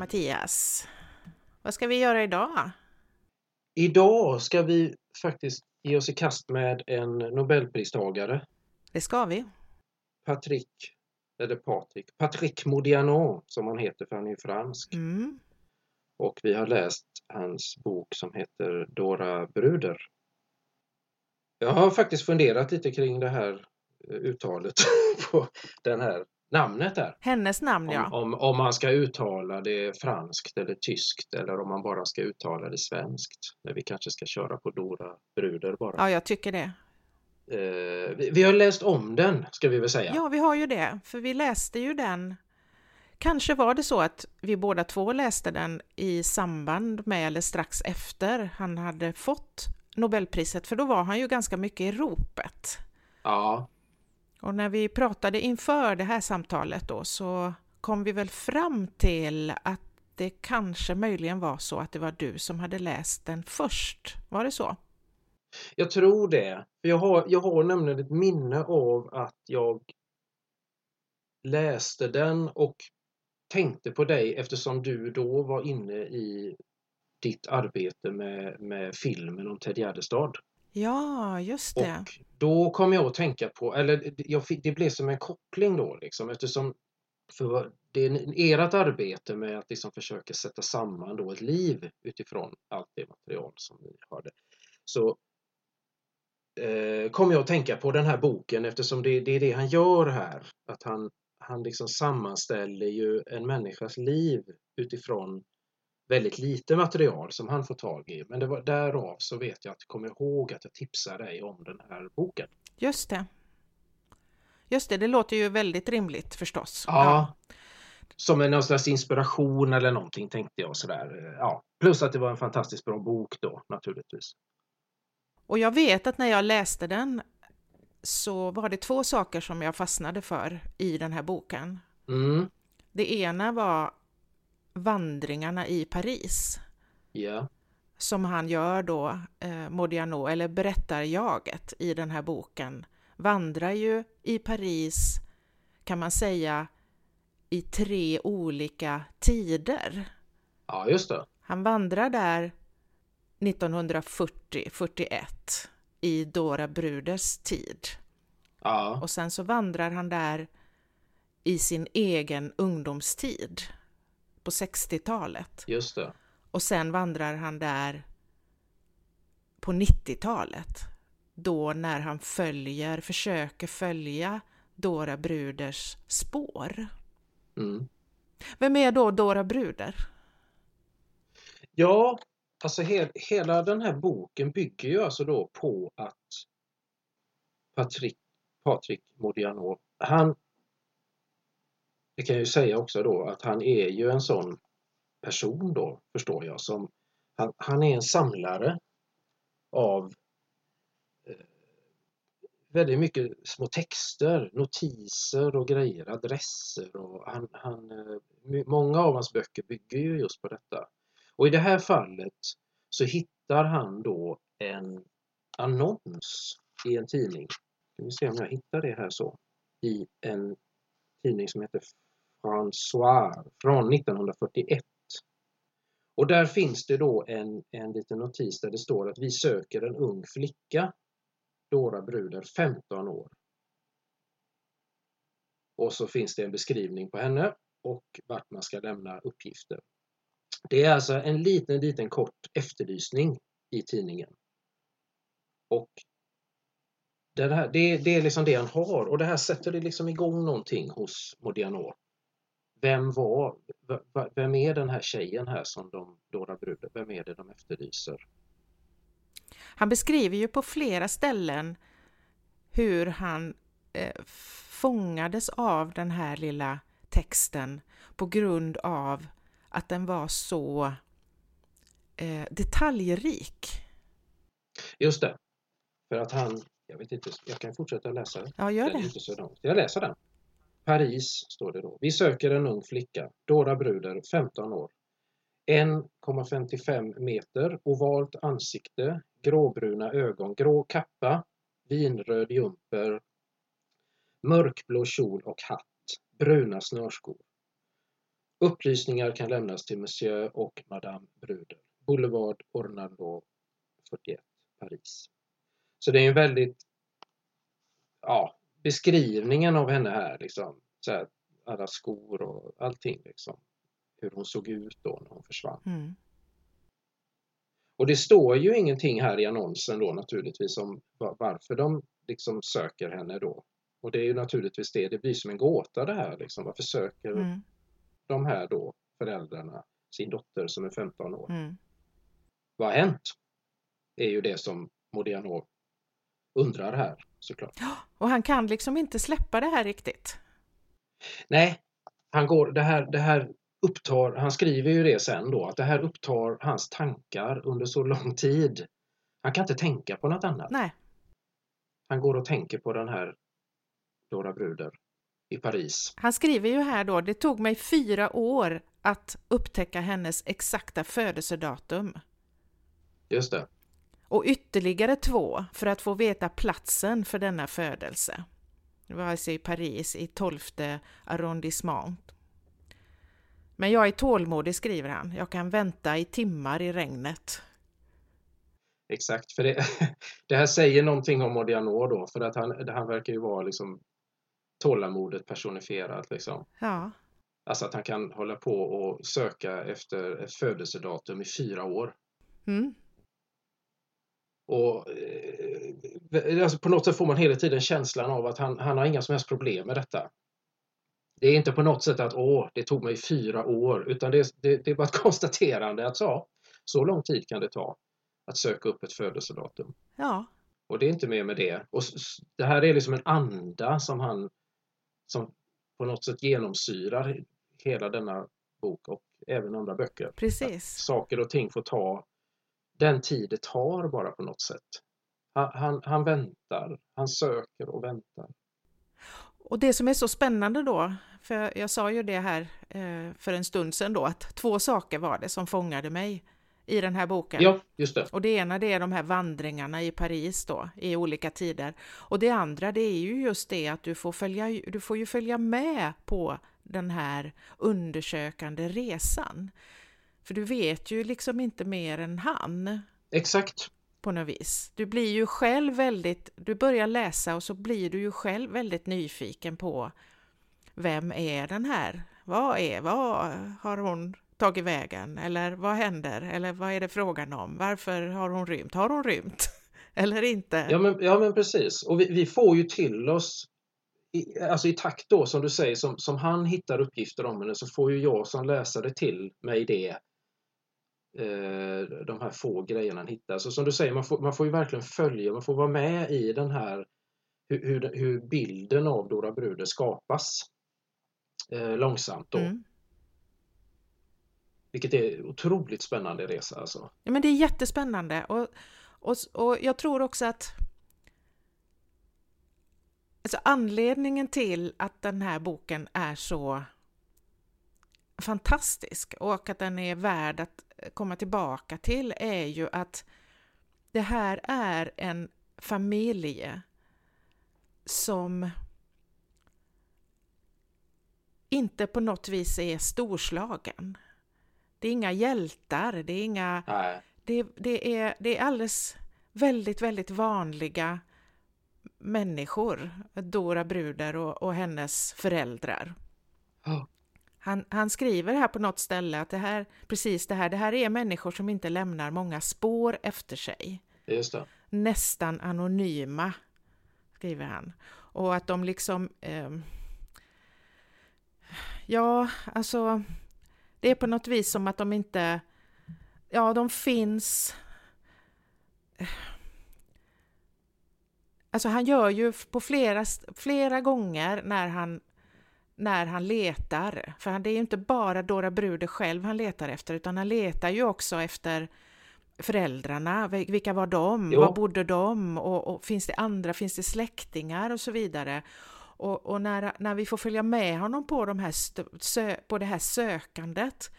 Mattias! Vad ska vi göra idag? Idag ska vi faktiskt ge oss i kast med en Nobelpristagare. Det ska vi. Patrick, eller Patrik, Patrick Modiano som han heter för han är fransk. Mm. Och vi har läst hans bok som heter Dora Bruder. Jag har faktiskt funderat lite kring det här eh, uttalet på den här namnet där. Hennes namn Om, ja. om, om man ska uttala det franskt eller tyskt eller om man bara ska uttala det svenskt. När vi kanske ska köra på Dora Bruder bara. Ja, jag tycker det. Eh, vi, vi har läst om den ska vi väl säga. Ja, vi har ju det, för vi läste ju den. Kanske var det så att vi båda två läste den i samband med eller strax efter han hade fått Nobelpriset, för då var han ju ganska mycket i ropet. Ja, och när vi pratade inför det här samtalet då så kom vi väl fram till att det kanske möjligen var så att det var du som hade läst den först. Var det så? jag tror det. Jag har, jag har nämligen ett minne av att jag läste den och tänkte på dig eftersom du då var inne i ditt arbete med, med filmen om Ted Gärdestad. Ja, just det. Och då kom jag att tänka på, eller jag fick, det blev som en koppling då liksom eftersom för det är ert arbete med att liksom försöka sätta samman då ett liv utifrån allt det material som ni hörde. Så eh, kom jag att tänka på den här boken eftersom det, det är det han gör här. Att han, han liksom sammanställer ju en människas liv utifrån väldigt lite material som han får tag i. Men det var därav så vet jag att kommer ihåg att jag tipsade dig om den här boken. Just det. Just det, det låter ju väldigt rimligt förstås. Ja. Som en någon slags inspiration eller någonting tänkte jag sådär. Ja. Plus att det var en fantastiskt bra bok då naturligtvis. Och jag vet att när jag läste den så var det två saker som jag fastnade för i den här boken. Mm. Det ena var vandringarna i Paris Ja. som han gör då, eh, Modiano, eller berättarjaget i den här boken, vandrar ju i Paris, kan man säga, i tre olika tider. Ja, just det. Han vandrar där 1940-41 i Dora Bruders tid. Ja, Och sen så vandrar han där i sin egen ungdomstid på 60-talet. just det. Och sen vandrar han där på 90-talet. Då när han följer, försöker följa Dora Bruders spår. Mm. Vem är då Dora Bruder? Ja, alltså he hela den här boken bygger ju alltså då på att Patrick, Patrik Modiano, han det kan jag ju säga också då att han är ju en sån person då, förstår jag, som han, han är en samlare av eh, väldigt mycket små texter, notiser och grejer, adresser och han, han, eh, många av hans böcker bygger ju just på detta. Och i det här fallet så hittar han då en annons i en tidning. Ska vi se om jag hittar det här så. I en tidning som heter François från 1941. Och där finns det då en, en liten notis där det står att vi söker en ung flicka, Dora Bruder, 15 år. Och så finns det en beskrivning på henne och vart man ska lämna uppgifter. Det är alltså en liten, liten kort efterlysning i tidningen. Och det, här, det, det är liksom det han har och det här sätter det liksom igång någonting hos Modiano. Vem var, vem är den här tjejen här som de, Dora Bruder, vem är det de efterlyser? Han beskriver ju på flera ställen hur han eh, fångades av den här lilla texten på grund av att den var så eh, detaljrik. Just det. För att han, jag vet inte, jag kan fortsätta läsa. Ja, gör Den är det. inte så långt. Jag läser den. Paris står det då. Vi söker en ung flicka, Dora Bruder, 15 år. 1,55 meter, ovalt ansikte, gråbruna ögon, grå kappa, vinröd jumper, mörkblå kjol och hatt, bruna snörskor. Upplysningar kan lämnas till Monsieur och Madame Bruder. Boulevard Ornando 41, Paris. Så det är en väldigt, ja, beskrivningen av henne här liksom. Så här, alla skor och allting liksom. Hur hon såg ut då när hon försvann. Mm. Och det står ju ingenting här i annonsen då naturligtvis om varför de liksom söker henne då. Och det är ju naturligtvis det, det blir som en gåta det här liksom. Varför söker Mm. de här då föräldrarna sin dotter som är 15 år? Mm. Vad har hänt? Det är ju det som Modiano undrar här såklart. Och han kan liksom inte släppa det här riktigt. Nej, han går, det här, det här upptar, han skriver ju det sen då, att det här upptar hans tankar under så lång tid. Han kan inte tänka på något annat. Nej. Han går och tänker på den här Dora Bruder i Paris. Han skriver ju här då, det tog mig fyra år att upptäcka hennes exakta födelsedatum Just det. Och ytterligare två för att få veta platsen för denna födelse. Det var alltså i Paris i 12 arrondissement. Men jag är tålmodig, skriver han. Jag kan vänta i timmar i regnet. Exakt, för det, det här säger någonting om Modiano då, för att han, han verkar ju vara liksom tålamodet personifierat liksom. Ja, Alltså att han kan hålla på och söka efter ett födelsedatum i fyra år. mm. Och eh, alltså på något sätt får man hela tiden känslan av att han, han har inga som helst problem med detta. Det är inte på något sätt att åh, det tog mig fyra år, utan det, det, det är bara ett konstaterande att så, så lång tid kan det ta att söka upp ett födelsedatum. ja, Och det är inte mer med det. Och det här är liksom en anda som han som på något sätt genomsyrar hela denna bok och även andra böcker. precis. Saker och ting får ta den tid det tar bara på något sätt. Han, han, han väntar, han söker och väntar. Och det som är så spännande då, för jag sa ju det här eh, för en stund sedan då, att två saker var det som fångade mig i den här boken. Ja, just det. Och det ena det är de här vandringarna i Paris då, i olika tider. Och det andra det är ju just det att du får, följa, du får ju följa med på den här undersökande resan. För du vet ju liksom inte mer än han Exakt. på något vis. Du blir ju själv väldigt, du börjar läsa och så blir du ju själv väldigt nyfiken på vem är den här? Vad är, vad har hon tagit vägen? Eller vad händer? Eller vad är det frågan om? Varför har hon rymt? Har hon rymt? Eller inte? Ja men, ja, men precis. Och vi, vi får ju till oss i, alltså i takt då som du säger, som, som han hittar uppgifter om henne så får ju jag som läsare till mig det. Eh, de här få grejerna han hittar. Så som du säger, man får, man får ju verkligen följa, man får vara med i den här hur, hur, hur bilden av Dora Bruder skapas eh, långsamt då. Mm. Vilket är otroligt spännande resa alltså. Ja, men det är jättespännande och, och, och jag tror också att alltså anledningen till att den här boken är så fantastisk och att den är värd att komma tillbaka till är ju att det här är en familj som inte på något vis är storslagen. Det är inga hjältar, det är inga det, det, är, det är alldeles väldigt, väldigt vanliga människor, Dora Bruder och, och hennes föräldrar. Ja. Han, han skriver här på något ställe att det här, precis det här, det här är människor som inte lämnar många spår efter sig. Just det. Nästan anonyma, skriver han. Och att de liksom... ehm, ja, alltså... Det är på något vis som att de inte... Ja, de finns... Alltså han gör ju på flera, flera gånger när han, när han letar, för det är ju inte bara Dora Bruder själv han letar efter, utan han letar ju också efter föräldrarna, vilka var de, Jo. var bodde de och, och finns det andra, finns det släktingar och så vidare. Och, och när, när vi får följa med honom på, de här sö, på det här sökandet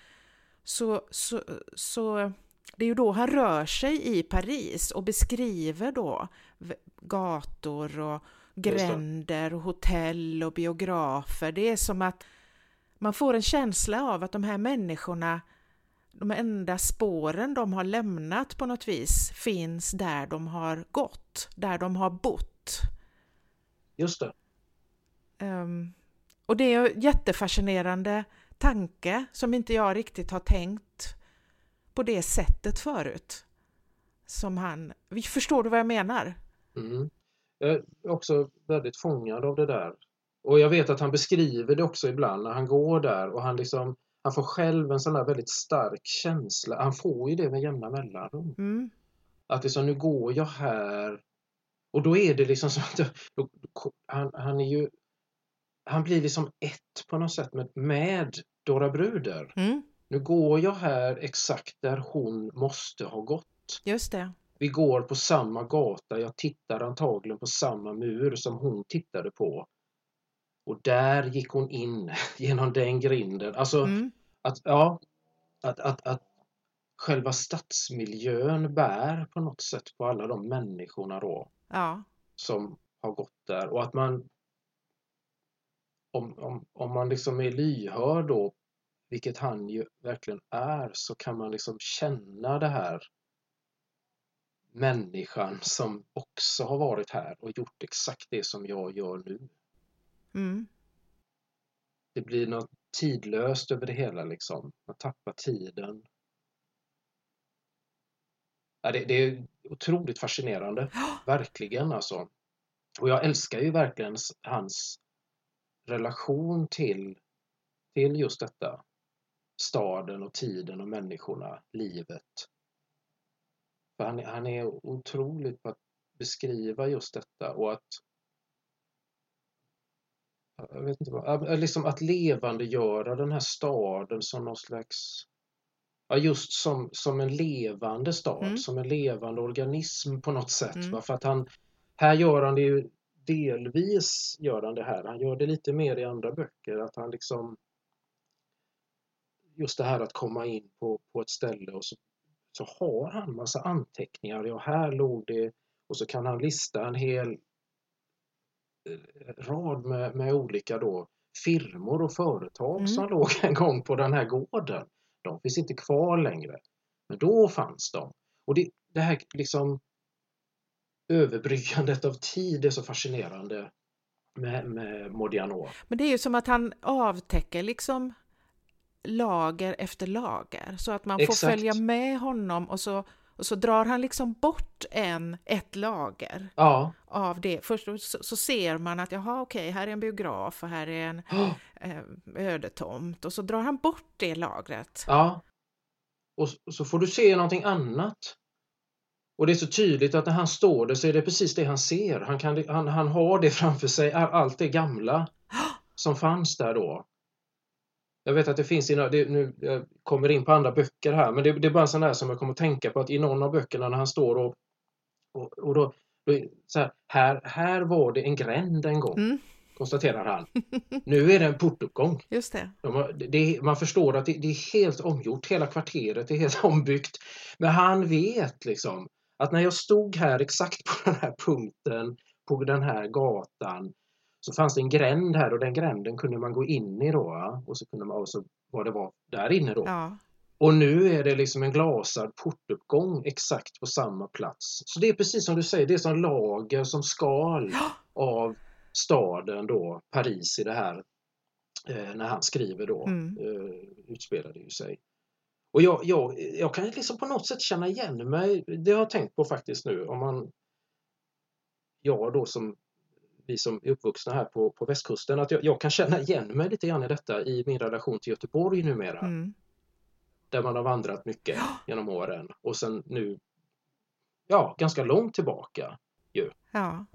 så, så, så det är ju då han rör sig i Paris och beskriver då gator och. Gränder och hotell och biografer. Det är som att man får en känsla av att de här människorna, de enda spåren de har lämnat på något vis finns där de har gått, där de har bott. Just det. Um, och det är en jättefascinerande tanke som inte jag riktigt har tänkt på det sättet förut. Som han, förstår du vad jag menar? Mm. Jag är också väldigt fångad av det där. Och jag vet att han beskriver det också ibland när han går där och han liksom han får själv en sån där väldigt stark känsla. Han får ju det med jämna mellanrum. Mm. Att liksom, nu går jag här och då är det liksom som att då, han, han är ju han blir liksom ett på något sätt med, med Dora Bruder. Mm. Nu går jag här exakt där hon måste ha gått. Just det. Vi går på samma gata, jag tittar antagligen på samma mur som hon tittade på. Och där gick hon in genom den grinden. Alltså Mm. att, ja, att, att, att själva stadsmiljön bär på något sätt på alla de människorna då Ja. som har gått där och att man om, om, om man liksom är lyhörd då, vilket han ju verkligen är, så kan man liksom känna det här människan som också har varit här och gjort exakt det som jag gör nu. Mm. Det blir något tidlöst över det hela liksom. Man tappar tiden. Ja, det, det är otroligt fascinerande. Verkligen alltså. Och jag älskar ju verkligen hans relation till, till just detta. Staden och tiden och människorna, livet. För han, är- han är otroligt på att beskriva just detta och att jag vet inte vad, liksom att levandegöra den här staden som någon slags Ja, just som, som en levande stad, Mm. som en levande organism på något sätt. Mm. Va? För att han, här gör han det ju delvis, gör han det här. Han gör det lite mer i andra böcker, att han liksom just det här att komma in på, på ett ställe och så, så har han massa anteckningar. Ja, här låg det och så kan han lista en hel eh, rad med, med olika då firmor och företag Mm. som låg en gång på den här gården. De finns inte kvar längre. Men då fanns de. Och det, det här liksom överbryggandet av tid är så fascinerande med, med Modiano. Men det är ju som att han avtäcker liksom lager efter lager så att man får Exakt. följa med honom och så, och så drar han liksom bort en, ett lager Ja, av det. Först så, så ser man att jaha okej, här är en biograf och här är en eh, ödetomt och så drar han bort det lagret. ja. Och s- så får du se någonting annat. Och det är så tydligt att när han står där så är det precis det han ser. Han, kan, han, han har det framför sig, all- allt det gamla som fanns där då. Jag vet att det finns i, det, nu jag kommer in på andra böcker här, men det, det är bara en sån där som jag kommer att tänka på att i någon av böckerna när han står och, och, och då, då så här, här, här var det en gränd en gång, Mm, konstaterar han. Nu är det en portuppgång. just det. De det, man förstår att det, det är helt omgjort, hela kvarteret är helt ombyggt. Men han vet liksom att när jag stod här exakt på den här punkten, på den här gatan, så fanns det en gränd här och den gränden kunde man gå in i då. Och så kunde man, och så vad det var där inne då. Ja, Och nu är det liksom en glasad portuppgång exakt på samma plats. Så det är precis som du säger, det är som lager, som skal av staden då, Paris i det här, eh, när han skriver då, Mm. eh, utspelade ju sig. Och jag, jag, jag kan liksom på något sätt känna igen mig, det har jag tänkt på faktiskt nu, om man, jag då som, vi som är uppvuxna här på, på västkusten, att jag, jag kan känna igen mig lite grann i detta i min relation till Göteborg numera mm, där man har vandrat mycket genom åren och sen nu, ja, ganska långt tillbaka ja,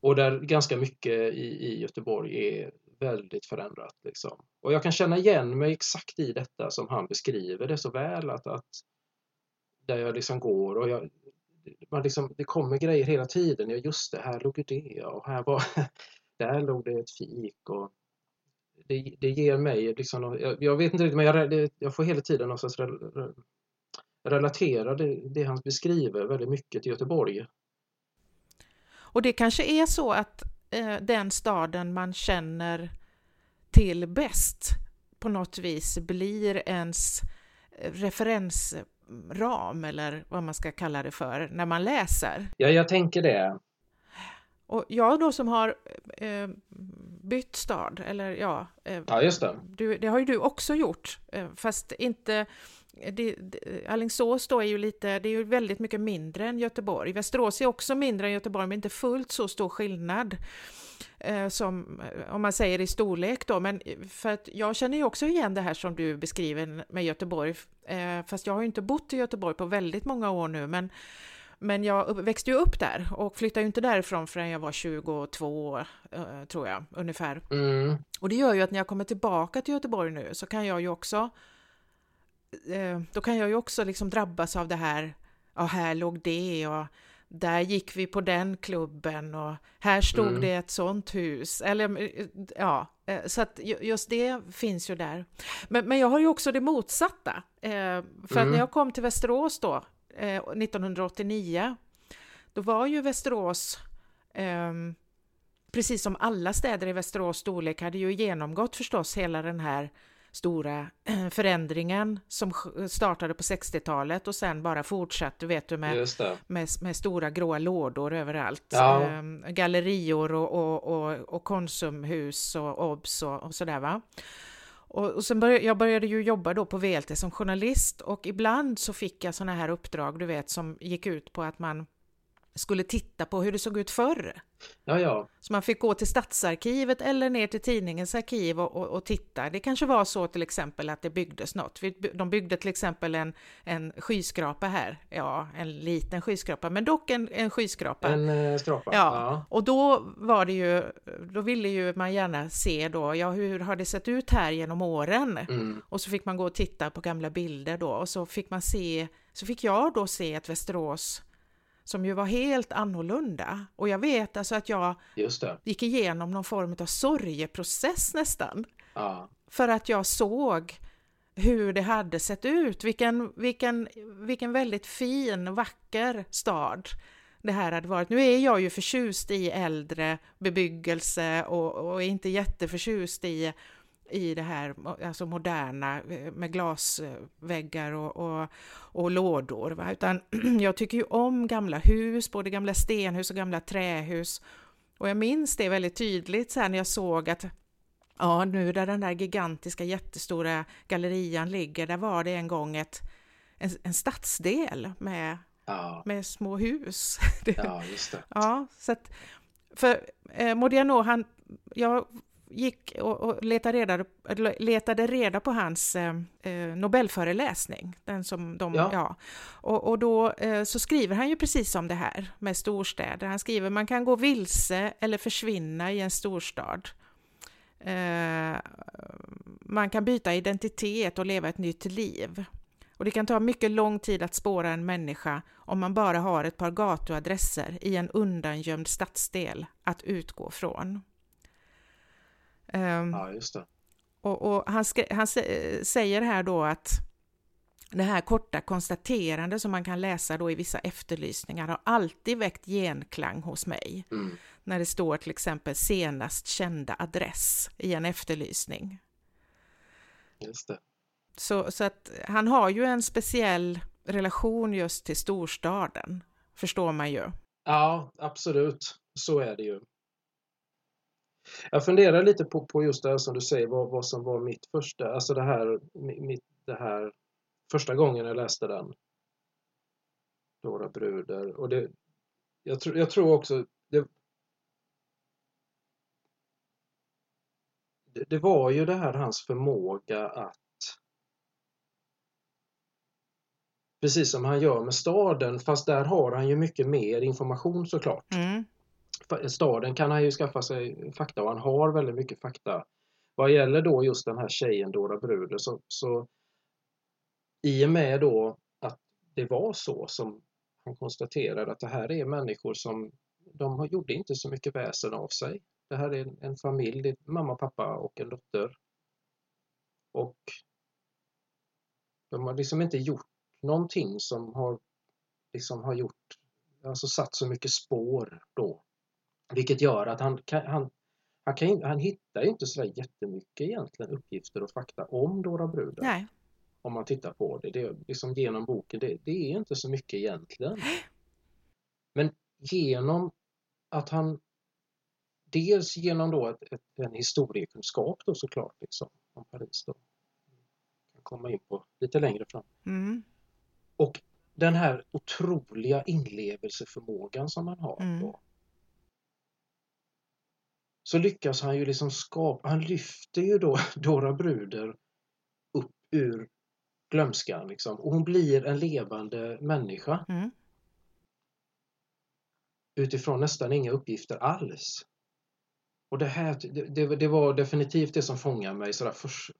och där ganska mycket i, i Göteborg är väldigt förändrat. Liksom. Och jag kan känna igen mig exakt i detta som han beskriver det så väl att, att där jag liksom går och jag, man liksom, det kommer grejer hela tiden. Ja, just det, här låg ju det och här var, där låg det ett fik och det, det ger mig liksom, jag, jag vet inte riktigt, men jag, jag får hela tiden någonstans re, re, relatera det, det han beskriver väldigt mycket till Göteborg. Och det kanske är så att eh, den staden man känner till bäst på något vis blir ens eh, referens referensram eller vad man ska kalla det för när man läser. Ja, jag tänker det. Och jag då som har eh, bytt stad, eller ja, eh, ja just det. Du, det har ju du också gjort, eh, fast inte det, det, Alingsås då är ju lite, det är ju väldigt mycket mindre än Göteborg. Västerås är också mindre än Göteborg, men inte fullt så stor skillnad som om man säger i storlek då. Men för att jag känner ju också igen det här som du beskriver med Göteborg, eh, fast jag har ju inte bott i Göteborg på väldigt många år nu, men men jag växte ju upp där och flyttade ju inte därifrån förrän jag var 22 eh, tror jag, ungefär. Mm. Och det gör ju att när jag kommer tillbaka till Göteborg nu så kan jag ju också eh, då kan jag ju också liksom drabbas av det här, ja här låg det och där gick vi på den klubben och här stod mm. det ett sånt hus. Eller eh, ja, så att just det finns ju där. Men, men jag har ju också det motsatta. För att när mm. jag kom till Västerås då 1989, eh, då var ju Västerås, eh, precis som alla städer i Västerås storlek, hade ju genomgått förstås hela den här stora förändringen som startade på 60-talet och sen bara fortsatte, vet du, med, med, med, stora gråa lådor överallt. Ja. Ehm, gallerior och, och, och, och Konsumhus och Obs och, och sådär va. Och, och sen började, jag började ju jobba då på VLT som journalist och ibland så fick jag sådana här uppdrag, du vet, som gick ut på att man skulle titta på hur det såg ut förr. Ja, ja. Så man fick gå till Stadsarkivet eller ner till tidningens arkiv och, och, och, titta. Det kanske var så till exempel att det byggdes något. De byggde till exempel en, en skyskrapa här. Ja, en liten skyskrapa, men dock en, en skyskrapa. En eh, skrapa. Ja. ja. och då var det ju, då ville ju man gärna se då, ja hur har det sett ut här genom åren? Mm. Och så fick man gå och titta på gamla bilder då och så fick man se, så fick jag då se ett Västerås som ju var helt annorlunda. Och jag vet alltså att jag gick igenom någon form av sorgeprocess nästan. Ja. För att jag såg hur det hade sett ut, vilken, vilken, vilken väldigt fin, vacker stad det här hade varit. Nu är jag ju förtjust i äldre bebyggelse och, och inte jätteförtjust i i det här alltså moderna eh, med glasväggar och, och, och lådor. Va? Utan jag tycker ju om gamla hus, både gamla stenhus och gamla trähus. Och jag minns det väldigt tydligt sen när jag såg att ja, nu där den där gigantiska jättestora gallerian ligger, där var det en gång ett, en, en stadsdel med, ja. med små hus. ja, just det. Ja, så att, för eh, Modiano, han, jag gick och, och letade, reda, letade reda på hans eh, eh, Nobelföreläsning. Den som de, ja. ja. Och, och då eh, så skriver han ju precis om det här med storstäder. Han skriver man kan gå vilse eller försvinna i en storstad. Eh, man kan byta identitet och leva ett nytt liv. Och det kan ta mycket lång tid att spåra en människa om man bara har ett par gatuadresser i en undangömd stadsdel att utgå från. Um, ja, just det. Och, och han, han säger här då att det här korta konstaterande som man kan läsa då i vissa efterlysningar har alltid väckt genklang hos mig. Mm. När det står till exempel senast kända adress i en efterlysning. Just det. Så, så att han har ju en speciell relation just till storstaden, förstår man ju. Ja, absolut. Så är det ju. Jag funderar lite på, på just det här som du säger, vad, vad som var mitt första, alltså det här, mitt, det här första gången jag läste den. Dora Bruder. Och det, jag, tr jag tror också, det, det, det var ju det här hans förmåga att Precis som han gör med staden, fast där har han ju mycket mer information såklart. Mm staden kan han ju skaffa sig fakta och han har väldigt mycket fakta. Vad gäller då just den här tjejen Dora Bruder så, så i och med då att det var så som han konstaterade att det här är människor som de gjorde inte så mycket väsen av sig. Det här är en, familj, det är mamma, pappa och en dotter. Och de har liksom inte gjort någonting som har liksom har gjort, alltså satt så mycket spår då vilket gör att han, han, han, kan, han hittar inte så jättemycket egentligen uppgifter och fakta om Dora Bruden. Nej. Om man tittar på det. det liksom genom boken, det, det är inte så mycket egentligen. Men genom att han dels genom då ett, ett, en historiekunskap då såklart liksom, om Paris då. Kan komma in på lite längre fram. Mm. Och den här otroliga inlevelseförmågan som han har Mm. då. Så lyckas han ju liksom skapa, han lyfter ju då Dora Bruder upp ur glömskan liksom. Och hon blir en levande människa Mm. utifrån nästan inga uppgifter alls. Och det här, det, det, var definitivt det som fångade mig sådär förs,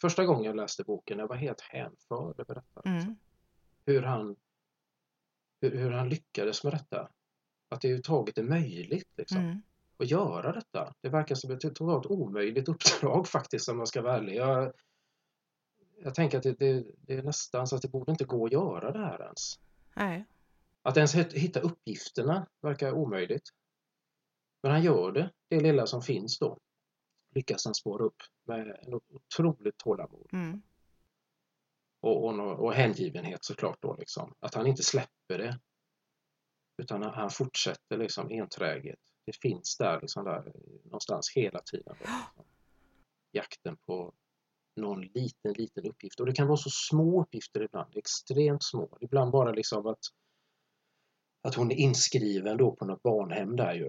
första gången jag läste boken. Jag var helt hänförd över detta. Mm. Hur han, hur, hur han lyckades med detta. Att det överhuvudtaget är möjligt liksom, Mm. Att göra detta. Det verkar som ett totalt omöjligt uppdrag faktiskt om man ska vara ärlig. Jag, jag tänker att det, det, det är nästan så att det borde inte gå att göra det här ens. Nej. Att ens hit- hitta uppgifterna verkar omöjligt. Men han gör det, det lilla som finns då. Lyckas han spåra upp med en otroligt tålamod Mm. och, och, och hängivenhet såklart då liksom. Att han inte släpper det. Utan han, han fortsätter liksom enträget. Det finns där liksom där någonstans hela tiden. Då. Jakten på någon liten, liten uppgift. Och det kan vara så små uppgifter ibland, extremt små. Ibland bara liksom att, att hon är inskriven då på något barnhem där ju.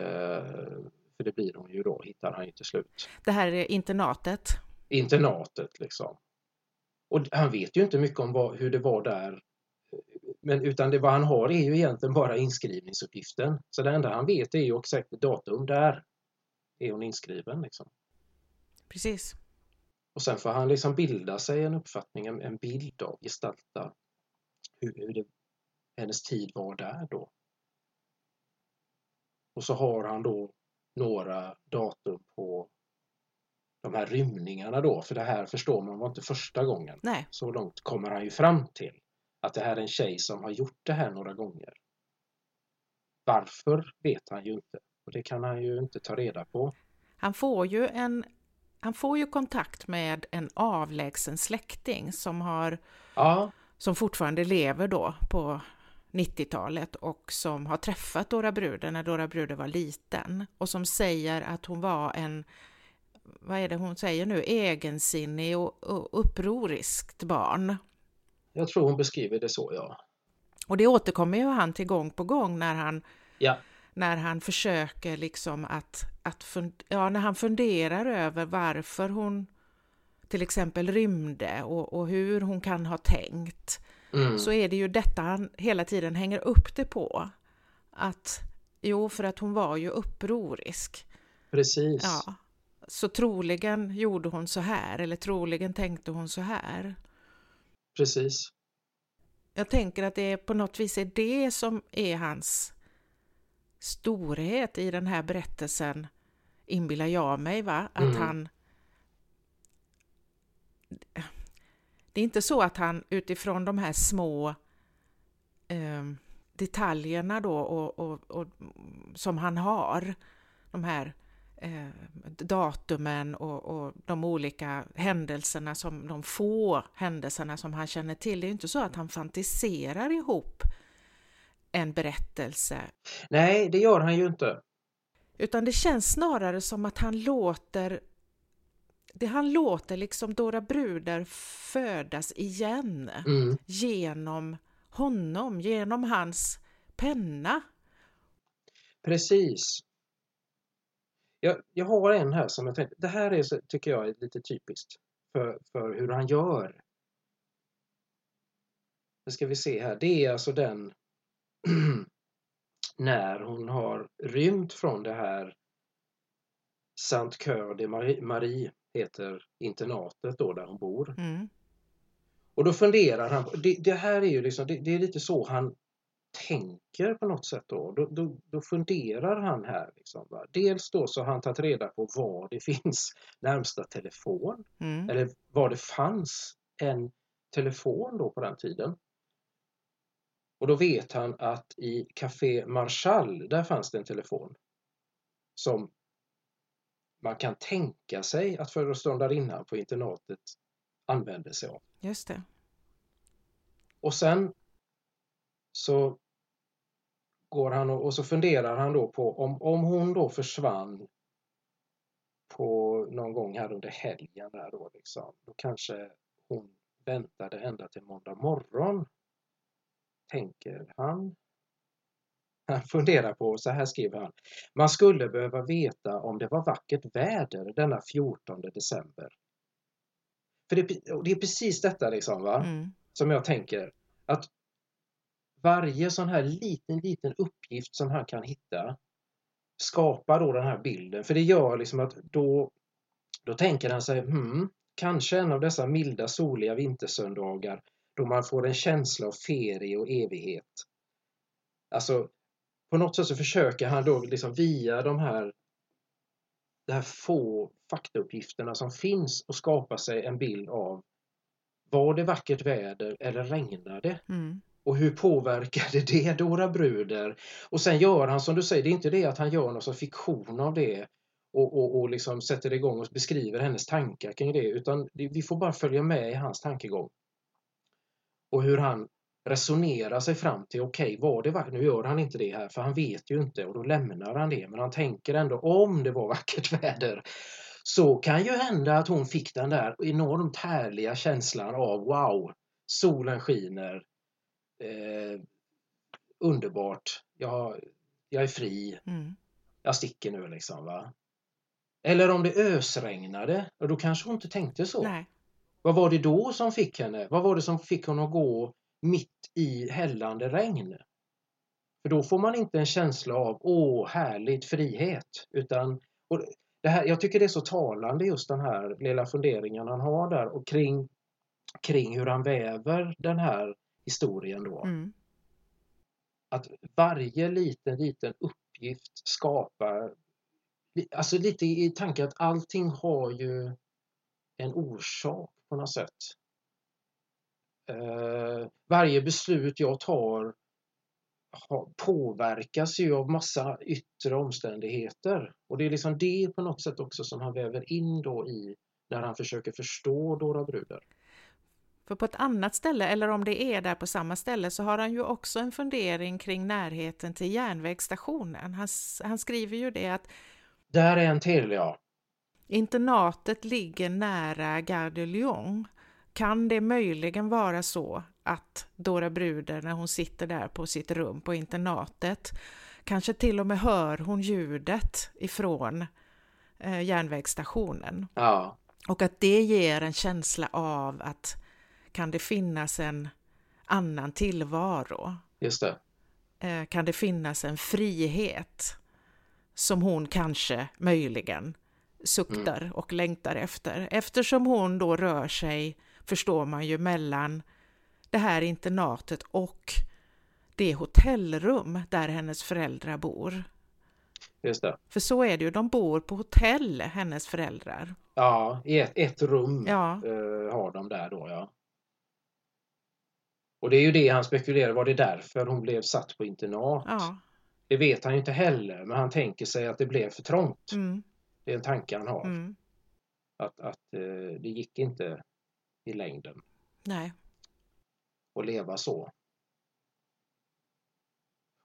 Eh, för det blir hon ju då, hittar han ju till slut. Det här är internatet. Internatet liksom. Och han vet ju inte mycket om vad, hur det var där. Men utan det vad han har är ju egentligen bara inskrivningsuppgiften. Så det enda han vet är ju exakt datum, där är hon inskriven. Liksom. Precis. Och sen får han liksom bilda sig en uppfattning, en, bild av, gestalta hur, hur det, hennes tid var där då. Och så har han då några datum på de här rymningarna då, för det här förstår man var inte första gången. Nej. Så långt kommer han ju fram till. Att det här är en tjej som har gjort det här några gånger. Varför vet han ju inte. Och det kan han ju inte ta reda på. Han får ju en han får ju kontakt med en avlägsen släkting som, har, Ja, som fortfarande lever då på 90-talet och som har träffat Dora Bruder när Dora Bruder var liten och som säger att hon var en, vad är det hon säger nu, egensinnig och, och upproriskt barn. Jag tror hon beskriver det så, ja. Och det återkommer ju han till gång på gång när han Ja, när han försöker liksom att, att fund, ja, när han funderar över varför hon till exempel rymde och, och hur hon kan ha tänkt, mm. så är det ju detta han hela tiden hänger upp det på. Att jo, för att hon var ju upprorisk. precis. Ja, så troligen gjorde hon så här eller troligen tänkte hon så här. Precis. Jag tänker att det på något vis är det som är hans storhet i den här berättelsen, inbillar jag mig, va? Att Mm. han... Det är inte så att han utifrån de här små eh, detaljerna då och, och, och, som han har, de här eh, datumen och, och de olika händelserna, som, de få händelserna som han känner till. Det är inte så att han fantiserar ihop en berättelse, Nej, det gör han ju inte. utan det känns snarare som att han låter det han låter liksom Dora Bruder födas igen Mm. genom honom, genom hans penna. Precis. Jag, jag har en här som jag tänkte, det här är, så- tycker jag är lite typiskt för, för hur han gör. Nu ska vi se här, det är alltså den när hon har rymt från det här Saint Cœur de Marie, Marie heter internatet då där hon bor. Mm. Och då funderar han, det, det här är ju liksom, det, det är lite så han tänker på något sätt då. Då, då, då funderar han här. Liksom, va? Dels då så har han tagit reda på var det finns närmsta telefon. Mm. Eller var det fanns en telefon då på den tiden. Och då vet han att i Café Marchal, där fanns det en telefon. som man kan tänka sig att föreståndarinnan på internatet använder sig av. Just det. Och sen så går han och, och så funderar han då på om, om hon då försvann på någon gång här under helgen där då liksom, då kanske hon väntade ända till måndag morgon. Tänker han. Han funderar på, så här skriver han. Man skulle behöva veta om det var vackert väder denna 14 december. För det, det är precis detta liksom va, Mm. som jag tänker att varje sån här liten, liten uppgift som han kan hitta skapar då den här bilden. För det gör liksom att då, då tänker han sig, hmm, kanske en av dessa milda soliga vintersöndagar då man får en känsla av ferie och evighet. Alltså, på något sätt så försöker han då liksom via de här, de här få faktauppgifterna som finns och skapa sig en bild av var det vackert väder eller regnade? Mm. Och hur påverkade det Dora Bruder? Och sen gör han som du säger, det är inte det att han gör någon sorts fiktion av det och, och, och liksom sätter igång och beskriver hennes tankar kring det, utan vi får bara följa med i hans tankegång. Och hur han resonerar sig fram till, okej, okay, var det vackert? Nu gör han inte det här, för han vet ju inte och då lämnar han det, men han tänker ändå om det var vackert väder så kan ju hända att hon fick den där enormt härliga känslan av wow, solen skiner, eh, underbart, jag, jag är fri, Mm. jag sticker nu liksom. va. Eller om det ösregnade, och då kanske hon inte tänkte så. Nej. Vad var det då som fick henne? Vad var det som fick henne att gå mitt i hällande regn? För då får man inte en känsla av åh, härligt, frihet. Utan, och det här, jag tycker det är så talande just den här lilla funderingen han har där och kring, kring hur han väver den här historien då. Mm. Att varje liten, liten uppgift skapar, alltså lite i tanken att allting har ju en orsak på något sätt. Eh, varje beslut jag tar påverkas ju av massa yttre omständigheter. Och det är liksom det på något sätt också som han väver in då i när han försöker förstå Dora Bruder. För på ett annat ställe, eller om det är där på samma ställe, så har han ju också en fundering kring närheten till järnvägsstationen. Han, han skriver ju det att Där är en till ja. internatet ligger nära Gare de Lyon. Kan det möjligen vara så att Dora Bruder, när hon sitter där på sitt rum på internatet, kanske till och med hör hon ljudet ifrån eh, järnvägsstationen? Ja, Och att det ger en känsla av att kan det finnas en annan tillvaro? just det. Eh, Kan det finnas en frihet som hon kanske möjligen suktar och längtar efter? Eftersom hon då rör sig, förstår man ju, mellan det här internatet och det hotellrum där hennes föräldrar bor. Just det. För så är det ju, de bor på hotell, hennes föräldrar. Ja, i ett, ett rum Ja, eh, har de där då ja. Och det är ju det han spekulerar, var det därför hon blev satt på internat? ja. Det vet han ju inte heller, men han tänker sig att det blev för trångt. Mm, Det är en tanke han har. mm. Att, att eh, det gick inte i längden Nej. att leva så.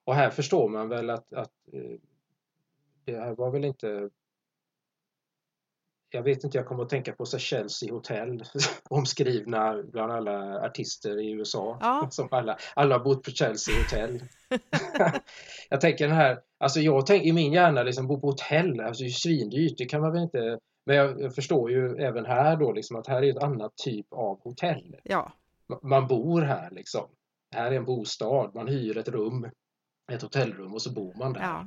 Och här förstår man väl att, att eh, det här var väl inte jag vet inte, jag kommer att tänka på så Chelsea Hotel omskrivna bland alla artister i USA. Ja. Som alla, alla har bott på Chelsea Hotel. jag tänker den här, alltså jag tänker i min hjärna liksom bo på hotell, alltså det är ju svindyrt, det kan man väl inte men jag, jag förstår ju även här då liksom att här är ett annat typ av hotell. Ja, Ma- Man bor här liksom. Här är en bostad, man hyr ett rum, ett hotellrum och så bor man där. ja.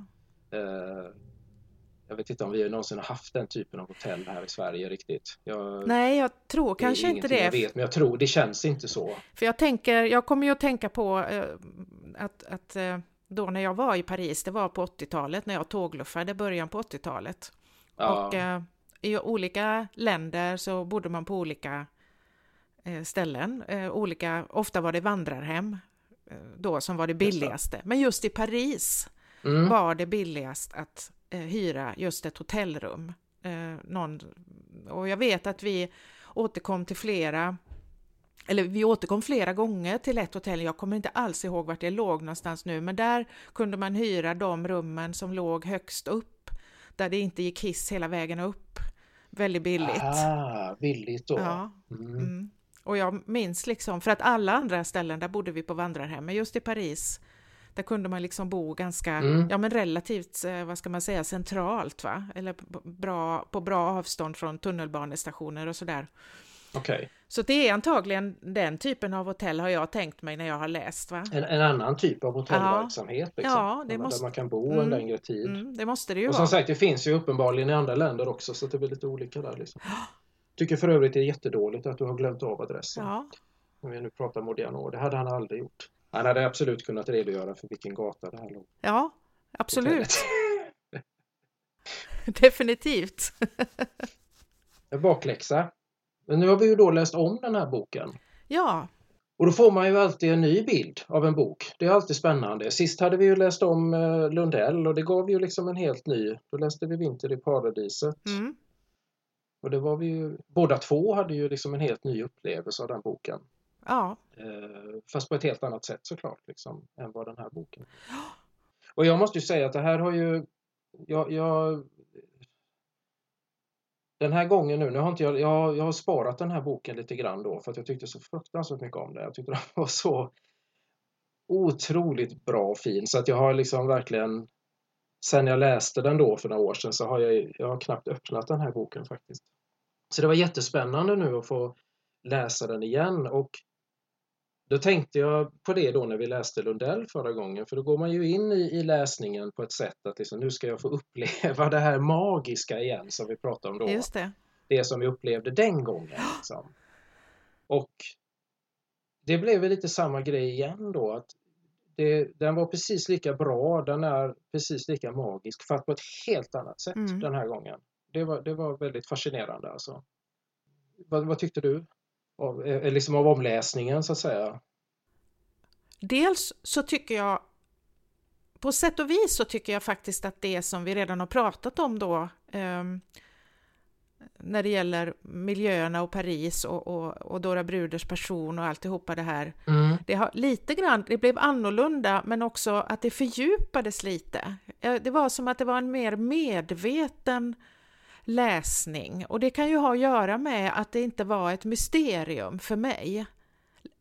Eh, jag vet inte om vi någonsin har haft den typen av hotell här i Sverige riktigt. Jag, Nej, jag tror kanske inte det. Jag vet, men jag tror det känns inte så. För jag tänker, jag kommer ju att tänka på eh, att, att eh, då när jag var i Paris, det var på 80-talet när jag tågluffade, början på 80-talet. Ja, Och eh, i olika länder så bodde man på olika ställen. Olika, ofta var det vandrarhem då som var det billigaste. Men just i Paris mm, var det billigast att hyra just ett hotellrum. Eh, någon, och jag vet att vi återkom till flera eller vi återkom flera gånger till ett hotell, jag kommer inte alls ihåg vart det låg någonstans nu, men där kunde man hyra de rummen som låg högst upp, där det inte gick hiss hela vägen upp. Väldigt billigt. Ah, billigt då. Ja. Mm. Mm. Och jag minns liksom, för att alla andra ställen, där bodde vi på vandrarhem, men just i Paris, där kunde man liksom bo ganska, mm. ja men relativt, eh, vad ska man säga, centralt va? Eller bra, på bra avstånd från tunnelbanestationer och sådär. Okay. Så det är antagligen den typen av hotell har jag tänkt mig när jag har läst. Va? En, en annan typ av hotellverksamhet. Liksom, ja, det där måste... man kan bo mm. en längre tid. Mm, det måste det ju Och vara. som sagt, det finns ju uppenbarligen i andra länder också så det blir lite olika där. Liksom. Tycker för övrigt det är jättedåligt att du har glömt av adressen. Ja. Om vi nu pratar Modiano, det hade han aldrig gjort. Han hade absolut kunnat redogöra för vilken gata det här låg. Ja, absolut. Definitivt. Bakläxa. Men nu har vi ju då läst om den här boken. Ja. Och då får man ju alltid en ny bild av en bok. Det är alltid spännande. Sist hade vi ju läst om eh, Lundell och det gav ju liksom en helt ny. Då läste vi Vinter i paradiset. Mm. Och det var vi ju, båda två hade ju liksom en helt ny upplevelse av den boken. Ja. Eh, fast på ett helt annat sätt såklart liksom, än vad den här boken. Och jag måste ju säga att det här har ju jag, jag den här gången nu, nu har inte jag, jag, jag har sparat den här boken lite grann då för att jag tyckte så fruktansvärt mycket om den. Jag tyckte den var så otroligt bra och fin så att jag har liksom verkligen sen jag läste den då för några år sedan så har jag, jag har knappt öppnat den här boken faktiskt. Så det var jättespännande nu att få läsa den igen och då tänkte jag på det då när vi läste Lundell förra gången, för då går man ju in i, i läsningen på ett sätt att liksom, nu ska jag få uppleva det här magiska igen som vi pratade om då. Just det. det som vi upplevde den gången. Liksom. Och det blev lite samma grej igen då, att det, den var precis lika bra, den är precis lika magisk, fast på ett helt annat sätt mm. den här gången. Det var, det var väldigt fascinerande alltså. Vad, vad tyckte du? Av, eh, liksom av omläsningen så att säga? Dels så tycker jag på sätt och vis så tycker jag faktiskt att det som vi redan har pratat om då eh, när det gäller miljöerna och Paris och, och, och Dora Bruders person och alltihopa det här. Mm. Det har lite grann, det blev annorlunda men också att det fördjupades lite. Det var som att det var en mer medveten läsning och det kan ju ha att göra med att det inte var ett mysterium för mig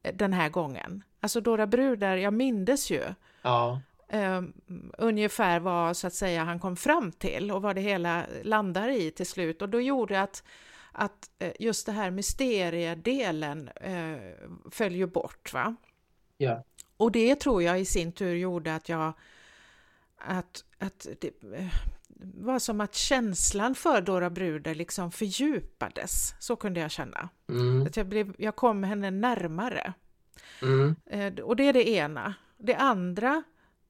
den här gången. Alltså Dora Brudar, jag mindes ju ja. um, ungefär vad så att säga han kom fram till och vad det hela landar i till slut och då gjorde att att uh, just det här mysteriedelen uh, föll ju bort. Va? Ja. Och det tror jag i sin tur gjorde att jag att, att det, var som att känslan för Dora Bruder liksom fördjupades. Så kunde jag känna. Mm. Att jag, blev, jag kom henne närmare. Mm. Eh, och det är det ena. Det andra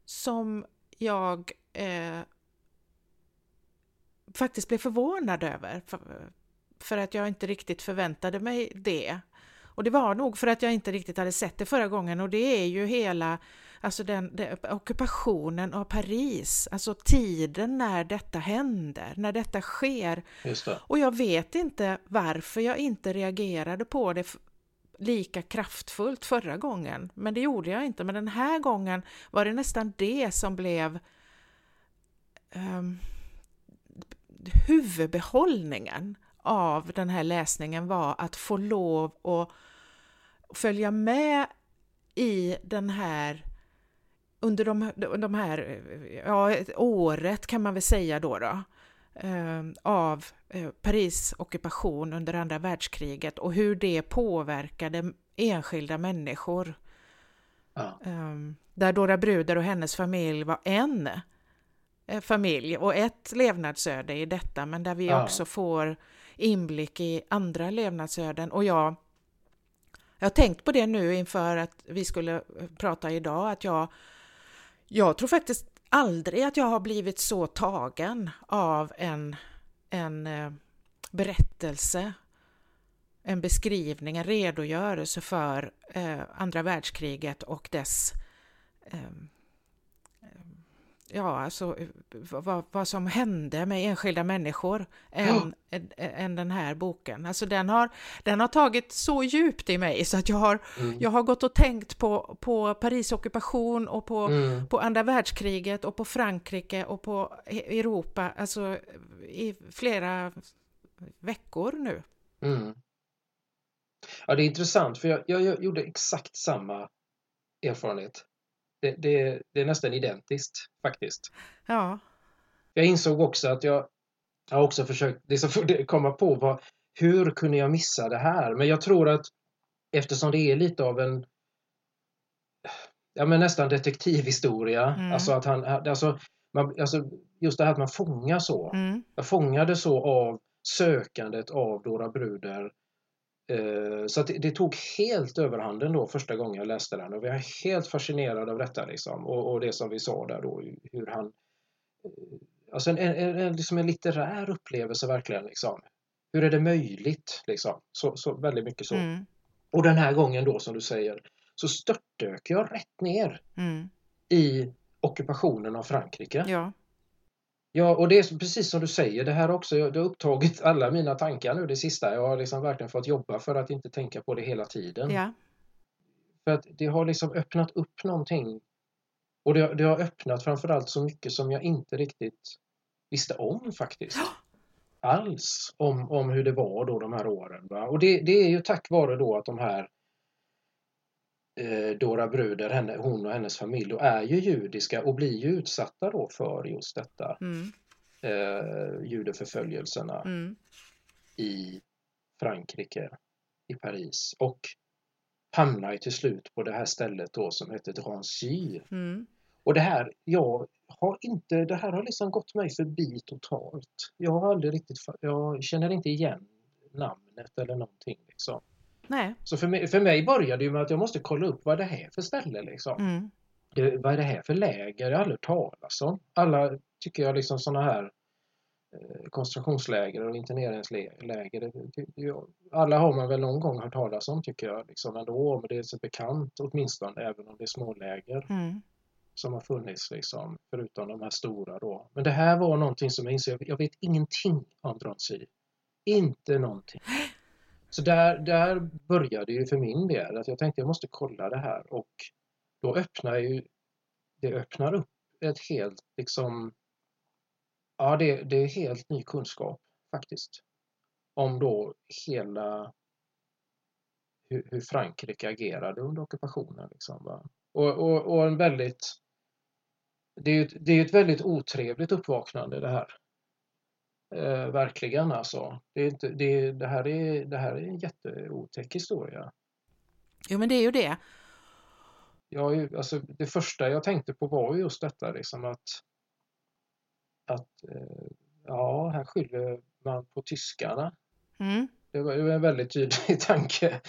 som jag eh, faktiskt blev förvånad över, för, för, att jag inte riktigt förväntade mig det. Och det var nog för att jag inte riktigt hade sett det förra gången och det är ju hela alltså den, den, ockupationen av Paris, alltså tiden när detta händer, när detta sker. Och jag vet inte varför jag inte reagerade på det lika kraftfullt förra gången, men det gjorde jag inte. Men den här gången var det nästan det som blev um, huvudbehållningen av den här läsningen var att få lov att följa med i den här under de, de här, ja, året kan man väl säga då, då eh, av eh, Paris ockupation under andra världskriget och hur det påverkade enskilda människor. Ja. Ehm, där Dora Bruder och hennes familj var en eh, familj och ett levnadsöde i detta, men där vi ja. också får inblick i andra levnadsöden. Och jag, jag har tänkt på det nu inför att vi skulle prata idag, att jag jag tror faktiskt aldrig att jag har blivit så tagen av en, en eh, berättelse, en beskrivning, en redogörelse för eh, andra världskriget och dess eh, ja, alltså vad, vad som hände med enskilda människor än, ja. än, den här boken. Alltså den har, den har tagit så djupt i mig så att jag har, mm. jag har gått och tänkt på, på Paris ockupation och på, mm. på andra världskriget och på Frankrike och på Europa, alltså i flera veckor nu. Mm. Ja, det är intressant för jag, jag, jag gjorde exakt samma erfarenhet det, det, det är nästan identiskt faktiskt. Ja. Jag insåg också att jag, jag har också försökt liksom, komma på vad, hur kunde jag missa det här? Men jag tror att eftersom det är lite av en ja, men nästan detektivhistoria, mm. alltså att han, alltså, man, alltså just det här att man fångar så. Mm. Jag fångade så av sökandet av Dora Bruder så det, tog helt överhanden då första gången jag läste den och vi är helt fascinerade av detta liksom. och, och det som vi sa där då hur han eh, Alltså en, en, en, liksom en litterär upplevelse verkligen. Liksom. Hur är det möjligt? Liksom. Så, så väldigt mycket så. Mm. Och den här gången då som du säger så störtdök jag rätt ner mm. i ockupationen av Frankrike. Ja. Ja, och det är precis som du säger, det här också, det har upptagit alla mina tankar nu det sista. Jag har liksom verkligen fått jobba för att inte tänka på det hela tiden. Ja. För att det har liksom öppnat upp någonting. Och det, det har öppnat framförallt så mycket som jag inte riktigt visste om faktiskt. Alls om, om hur det var då de här åren. Va? Och det, det är ju tack vare då att de här eh, Dora Bruder, henne, hon och hennes familj, då är ju judiska och blir ju utsatta då för just detta. Mm. Eh, judeförföljelserna mm. i Frankrike, i Paris. Och hamnar ju till slut på det här stället då som heter Drancy. Mm. Och det här, jag har inte, det här har liksom gått mig förbi totalt. Jag har aldrig riktigt, jag känner inte igen namnet eller någonting liksom. Nej. Så för mig, för mig började det med att jag måste kolla upp vad det är för ställe liksom. Mm. Det, vad är det här för läger? Jag har aldrig talas om. Alla tycker jag liksom sådana här eh, koncentrationsläger och interneringsläger. Alla har man väl någon gång hört talas om tycker jag liksom ändå. Men det är så bekant åtminstone även om det är småläger. Mm. Som har funnits liksom förutom de här stora då. Men det här var någonting som jag insåg, jag vet ingenting om Drancy. Inte någonting. Så där, där började ju för min del att jag tänkte jag måste kolla det här och då öppnar ju det öppnar upp ett helt liksom ja det, det är helt ny kunskap faktiskt om då hela hur, hur Frankrike agerade under ockupationen. Liksom. Och, och, och en väldigt det är, ett, det är ett väldigt otrevligt uppvaknande det här. Eh, verkligen alltså. Det, är inte, det, det, här är, det här är en jätteotäck historia. Jo men det är ju det. Ja, alltså, det första jag tänkte på var just detta liksom att, att eh, ja, här skyller man på tyskarna. Mm. Det, var, var en väldigt tydlig tanke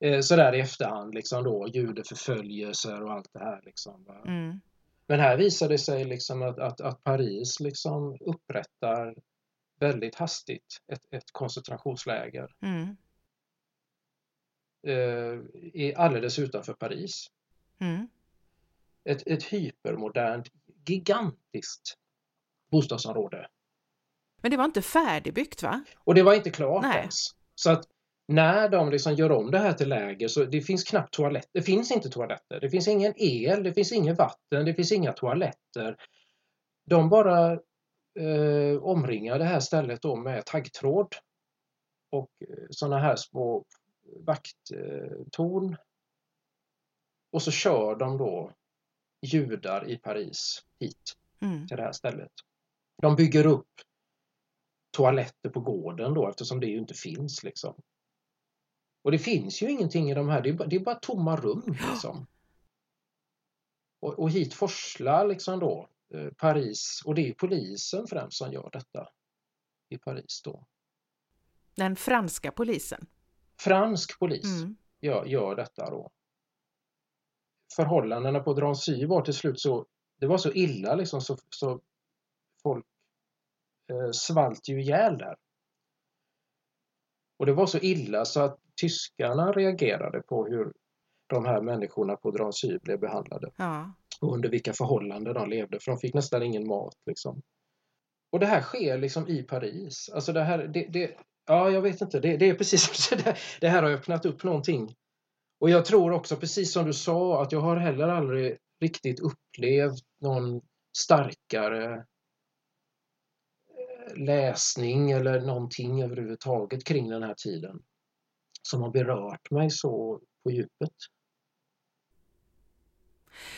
eh, sådär i efterhand liksom då judeförföljelser och allt det här liksom. Mm. Men här visar det sig liksom att, att, att Paris liksom upprättar väldigt hastigt ett, ett koncentrationsläger. Mm. Eh, alldeles utanför Paris. Mm. Ett, ett hypermodernt, gigantiskt bostadsområde. Men det var inte färdigbyggt va? Och det var inte klart Nej. ens. Så att när de liksom gör om det här till läger så det finns knappt toaletter. Det finns inte toaletter. Det finns ingen el, det finns inget vatten, det finns inga toaletter. De bara eh, omringar det här stället då med taggtråd och eh, sådana här små vakttorn. Och så kör de då judar i Paris hit mm. till det här stället. De bygger upp toaletter på gården då eftersom det ju inte finns liksom. Och det finns ju ingenting i de här, det är bara, det är bara tomma rum liksom. Och, och hit forslar liksom då Paris och det är polisen främst som gör detta i Paris då. Den franska polisen? Fransk polis mm. gör, gör detta då. Förhållandena på Drancy var till slut så, det var så illa liksom så, så folk eh, svalt ju ihjäl där. Och det var så illa så att tyskarna reagerade på hur de här människorna på Drancy blev behandlade. Ja och under vilka förhållanden de levde, för de fick nästan ingen mat. Liksom. Och det här sker liksom i Paris. Alltså det här, det, det ja, jag vet inte, det, det är precis det, det här har öppnat upp någonting. Och jag tror också, precis som du sa, att jag har heller aldrig riktigt upplevt någon starkare eh, läsning eller någonting överhuvudtaget kring den här tiden som har berört mig så på djupet.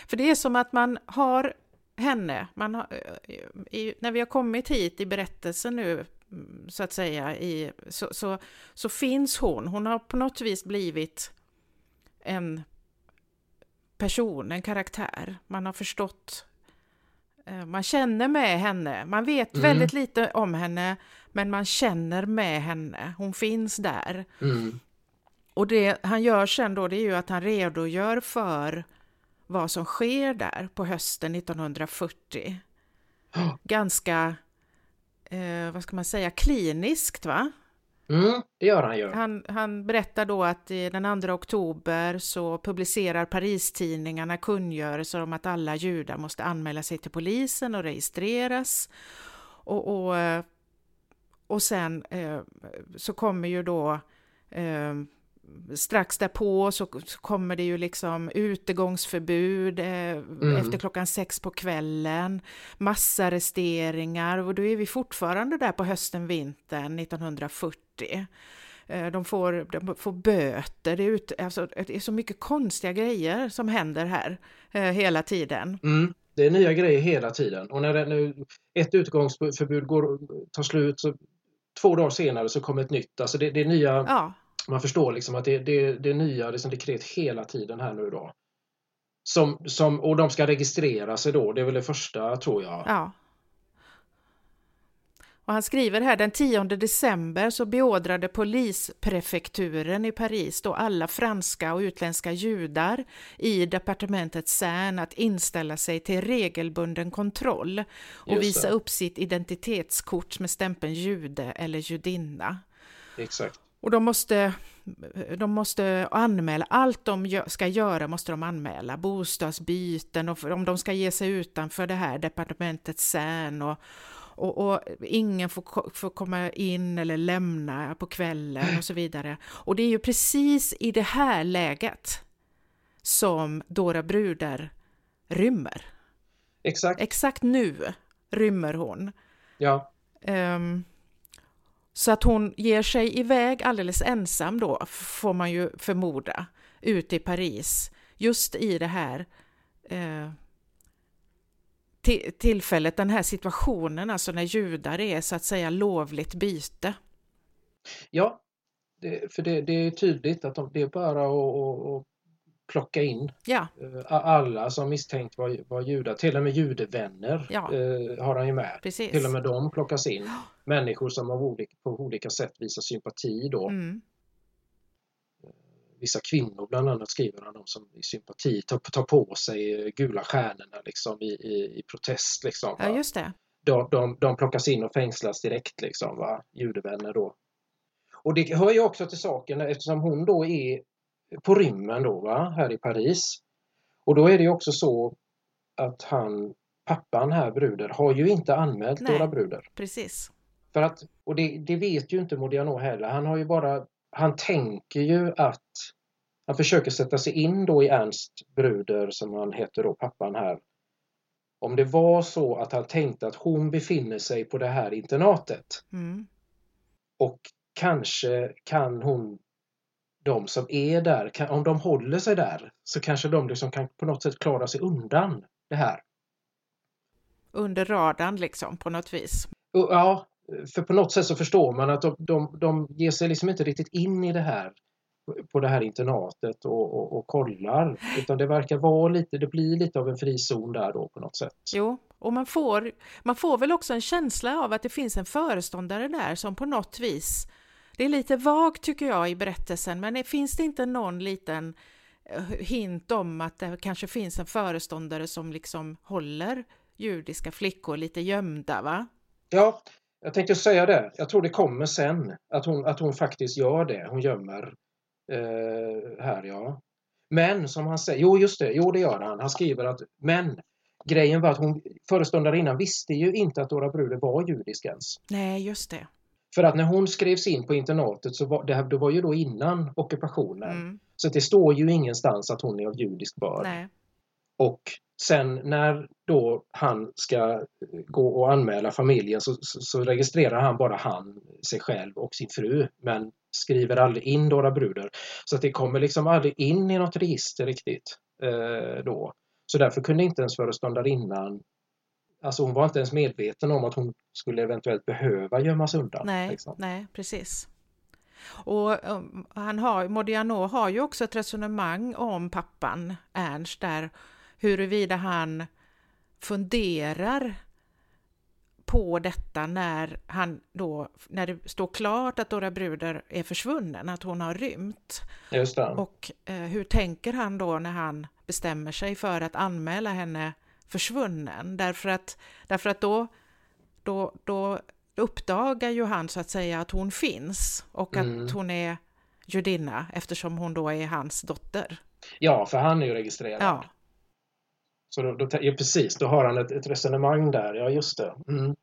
För det är som att man har henne, man har, i, när vi har kommit hit i berättelsen nu mm, så att säga, i, så, så, så finns hon. Hon har på något vis blivit en person, en karaktär. Man har förstått, eh, man känner med henne. Man vet mm. väldigt lite om henne, men man känner med henne. Hon finns där. Mm. Och det han gör sen då, det är ju att han redogör för vad som sker där på hösten 1940. Ganska, eh, vad ska man säga, kliniskt va? Mm, det gör han ju. Han, han berättar då att den 2 oktober så publicerar Paristidningarna kungörelser om att alla judar måste anmäla sig till polisen och registreras. Och, och, eh, och sen eh, så kommer ju då eh, strax därpå så, kommer det ju liksom utegångsförbud eh, mm. efter klockan sex på kvällen, massarresteringar och då är vi fortfarande där på hösten, vintern 1940. Eh, de, får, de får böter, det är, ut, alltså, det är så mycket konstiga grejer som händer här eh, hela tiden. Mm. Det är nya grejer hela tiden och när det, nu, ett utgångsförbud går, tar slut så två dagar senare så kommer ett nytt. Alltså det, det är nya ja man förstår liksom att det, det, det är nya liksom dekret hela tiden här nu då. Som, som, och de ska registrera sig då, det är väl det första tror jag. Ja. Och han skriver här den 10 december så beordrade polisprefekturen i Paris då alla franska och utländska judar i departementet Cern att inställa sig till regelbunden kontroll och visa upp sitt identitetskort med stämpeln jude eller judinna. Exakt. Och de måste, de måste anmäla, allt de ska göra måste de anmäla, bostadsbyten och om de ska ge sig utanför det här departementet sen och, och, och, ingen får, får komma in eller lämna på kvällen och så vidare. Och det är ju precis i det här läget som Dora Bruder rymmer. Exakt. Exakt nu rymmer hon. Ja. Um, så att hon ger sig iväg alldeles ensam då, får man ju förmoda, ut i Paris, just i det här eh, tillfället, den här situationen, alltså när judar är så att säga lovligt byte. Ja, det, för det, det, är tydligt att de, det är bara att, att plocka in ja. Eh, alla som misstänkt var, var judar. Till och med judevänner ja. eh, har han ju med. Precis. Till och med de plockas in. Människor som olika, på olika sätt visar sympati då. Mm. Vissa kvinnor bland annat skriver han om som i sympati tar, tar på sig gula stjärnorna liksom i, i, i protest. Liksom, ja, just det. De, de, de plockas in och fängslas direkt liksom, va? judevänner då. Och det hör ju också till saken eftersom hon då är på rymmen då, va? här i Paris. Och då är det också så att han, pappan här, Bruder, har ju inte anmält Nej, Dora Bruder. Precis. För att, och det, det vet ju inte Modiano heller. Han har ju bara, han tänker ju att han försöker sätta sig in då i Ernst Bruder, som han heter då, pappan här. Om det var så att han tänkte att hon befinner sig på det här internatet. Mm. Och kanske kan hon de som är där, kan, om de håller sig där så kanske de liksom kan på något sätt klara sig undan det här. Under radarn liksom på något vis. Ja, för på något sätt så förstår man att de, de, de ger sig liksom inte riktigt in i det här på det här internatet och, och, och kollar. Utan det verkar vara lite, det blir lite av en frizon där då på något sätt. Jo, och man får, man får väl också en känsla av att det finns en föreståndare där som på något vis det är lite vagt tycker jag i berättelsen, men finns det inte någon liten eh, hint om att det kanske finns en föreståndare som liksom håller judiska flickor lite gömda, va? Ja, jag tänkte säga det. Jag tror det kommer sen, att hon, att hon faktiskt gör det. Hon gömmer eh, här, ja. Men som han säger, jo just det, jo det gör han. Han skriver att men grejen var att hon föreståndarinnan visste ju inte att Dora Bruder var judisk ens. Nej, just det. För att när hon skrevs in på internatet så var det, här, det var ju då innan ockupationen. Mm. Så det står ju ingenstans att hon är av judisk börd. Nej. Och sen när då han ska gå och anmäla familjen så, så, så registrerar han bara han, sig själv och sin fru men skriver aldrig in Dora Bruder. Så att det kommer liksom aldrig in i något register riktigt eh, då. Så därför kunde inte ens föreståndarinnan Alltså hon var inte ens medveten om att hon skulle eventuellt behöva gömmas undan. Nej, liksom. nej precis. Och um, han har, Modiano har ju också ett resonemang om pappan Ernst där huruvida han funderar på detta när han då, när det står klart att Dora Bruder är försvunnen, att hon har rymt. Just det. Och eh, hur tänker han då när han bestämmer sig för att anmäla henne försvunnen? Därför att, därför att då, då, då uppdagar ju han så att säga att hon finns och Mm. att hon är judinna eftersom hon då är hans dotter. Ja, för han är ju registrerad. Ja, Så då, då, ja, precis, då har han ett, ett resonemang där, ja just det. Mm.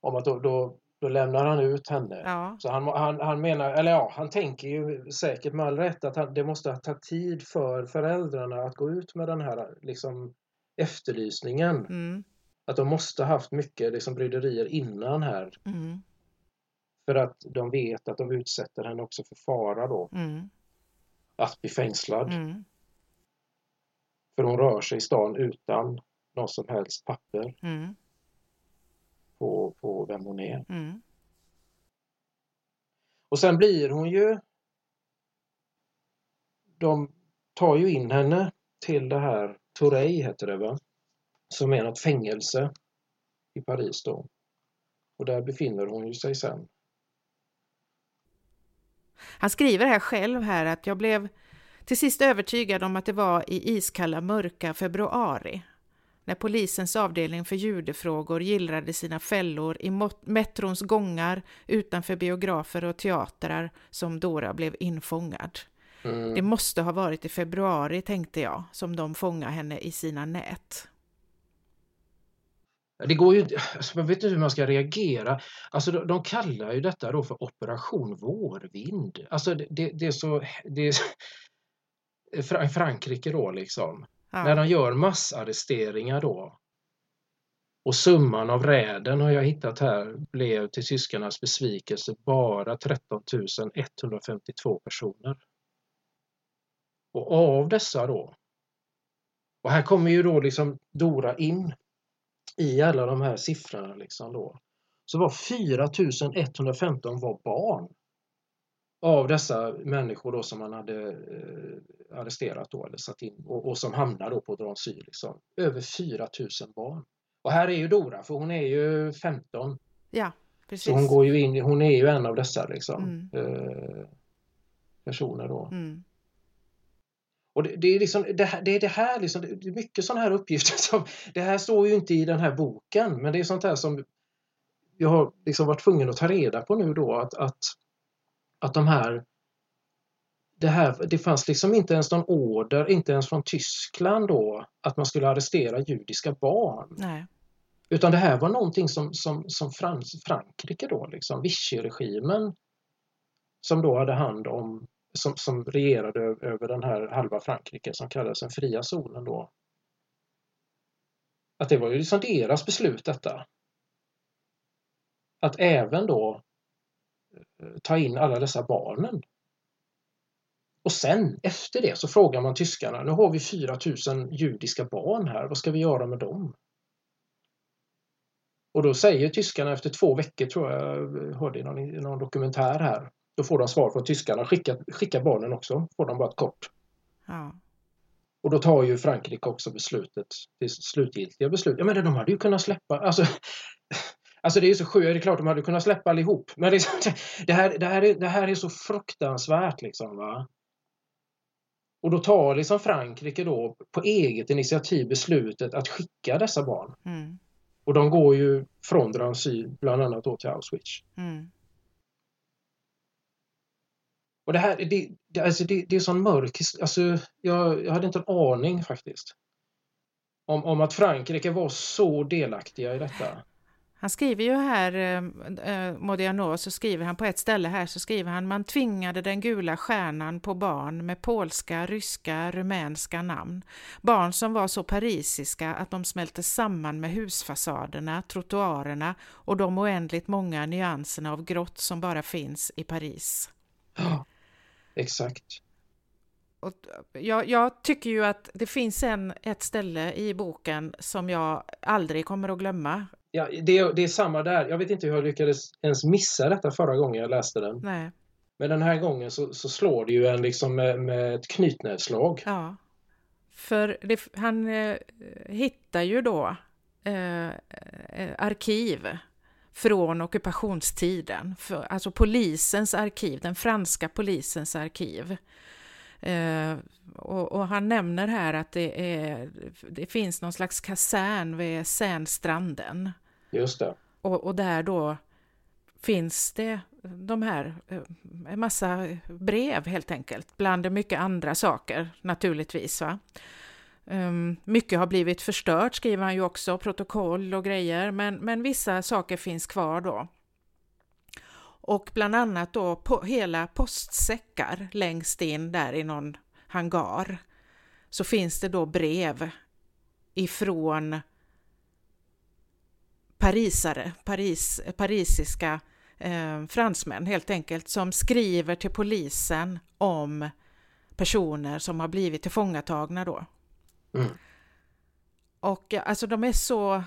Om att då, då, då lämnar han ut henne. ja, Så han, han, han menar, eller ja, han tänker ju säkert med all rätt att han, det måste ta tid för föräldrarna att gå ut med den här liksom, efterlysningen. mm, Att de måste haft mycket liksom, bryderier innan här. mm, För att de vet att de utsätter henne också för fara då, mm, att bli fängslad. För hon rör sig i stan utan någon som helst papper mm, på, på vem hon är. mm, Och sen blir hon ju... De tar ju in henne till det här Tourey heter det va? Som är något fängelse i Paris då. Och där befinner hon ju sig sen. Han skriver här själv här att jag blev till sist övertygad om att det var i iskalla mörka februari när polisens avdelning för judefrågor gillrade sina fällor i metrons gångar utanför biografer och teatrar som Dora blev infångad. Mm. Det måste ha varit i februari, tänkte jag, som de fångade henne i sina nät. Det går ju alltså man vet inte hur man ska reagera. Alltså de, de kallar ju detta då för Operation Vårvind. Alltså det, det, är så... Det är, Frankrike då liksom. När Ja, de gör massarresteringar då. Och summan av räden har jag hittat här blev till tyskarnas besvikelse bara 13 152 personer. Och av dessa då, och här kommer ju då liksom Dora in i alla de här siffrorna liksom då, så var 4 115 var barn av dessa människor då som man hade eh, arresterat då eller satt in och, och som hamnar då på Drancy liksom. Över 4000 barn. Och här är ju Dora för hon är ju 15 ja precis. så hon går ju in, hon är ju en av dessa liksom Mm. eh, personer då. Mm, Och det, det är liksom det, här- det är det här liksom, det är mycket sådana här uppgifter som, det här står ju inte i den här boken men det är sånt här som jag har liksom varit tvungen att ta reda på nu då att, att, att de här det, här, det fanns liksom inte ens någon order, inte ens från Tyskland då, att man skulle arrestera judiska barn. nej. Utan det här var någonting som, som, som Frans, Frankrike då, liksom Vichy-regimen som då hade hand om, som, som regerade över den här halva Frankrike som kallades den fria zonen då. Att det var ju liksom deras beslut detta. Att även då ta in alla dessa barnen. Och sen efter det så frågar man tyskarna, nu har vi 4000 judiska barn här, vad ska vi göra med dem? Och då säger tyskarna efter två veckor, tror jag, jag hörde i någon, någon dokumentär här, då får de svar från tyskarna, skicka, skicka barnen också, får de bara ett kort. Ja. Och då tar ju Frankrike också beslutet, det slutgiltiga beslutet. Ja men de hade ju kunnat släppa, alltså, alltså det är så sjukt, det är klart de hade kunnat släppa allihop. Men det, det, här, det, här, är, det här är så fruktansvärt liksom va. Och då tar liksom Frankrike då på eget initiativ beslutet att skicka dessa barn. Mm, Och de går ju från Drancy bland annat då till Auschwitz. mm, Och det här, det, det, alltså det, det är sån mörk alltså jag, jag hade inte en aning faktiskt. Om, om att Frankrike var så delaktiga i detta. Han skriver ju här, eh, Modiano, så skriver han på ett ställe här så skriver han man tvingade den gula stjärnan på barn med polska, ryska, rumänska namn. Barn som var så parisiska att de smälte samman med husfasaderna, trottoarerna och de oändligt många nyanserna av grått som bara finns i Paris. Ja, exakt. Och jag, jag, tycker ju att det finns en, ett ställe i boken som jag aldrig kommer att glömma. Ja, det, det är samma där. Jag vet inte hur jag lyckades ens missa detta förra gången jag läste den. Nej. Men den här gången så, så slår det ju en liksom med, med ett knytnävsslag. Ja. För det, han eh, hittar ju då eh, eh arkiv från ockupationstiden, för, alltså polisens arkiv, den franska polisens arkiv. Eh, och, och, han nämner här att det, är, det finns någon slags kasern vid Sänstranden. Just det. Och, och där då finns det de här, eh, en massa brev helt enkelt, bland mycket andra saker naturligtvis. Va? Ehm, mycket har blivit förstört skriver han ju också, protokoll och grejer, men, men vissa saker finns kvar då. Och bland annat då på hela postsäckar längst in där i någon hangar så finns det då brev ifrån parisare, Paris, parisiska eh, fransmän helt enkelt, som skriver till polisen om personer som har blivit tillfångatagna då. Mm. Och alltså de är så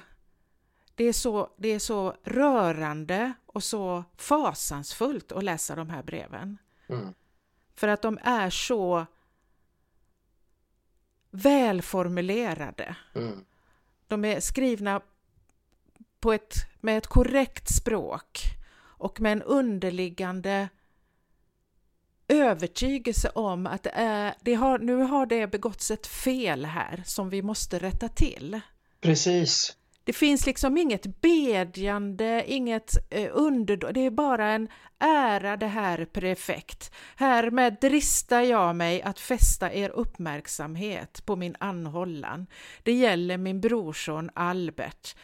det är, så, det är så rörande och så fasansfullt att läsa de här breven. Mm. För att de är så välformulerade. Mm. De är skrivna på ett, med ett korrekt språk och med en underliggande övertygelse om att det är, det har, nu har det begåtts ett fel här som vi måste rätta till. Precis. Det finns liksom inget bedjande, inget eh, under... Det är bara en ära det här prefekt. Härmed dristar jag mig att fästa er uppmärksamhet på min anhållan. Det gäller min brorson Albert,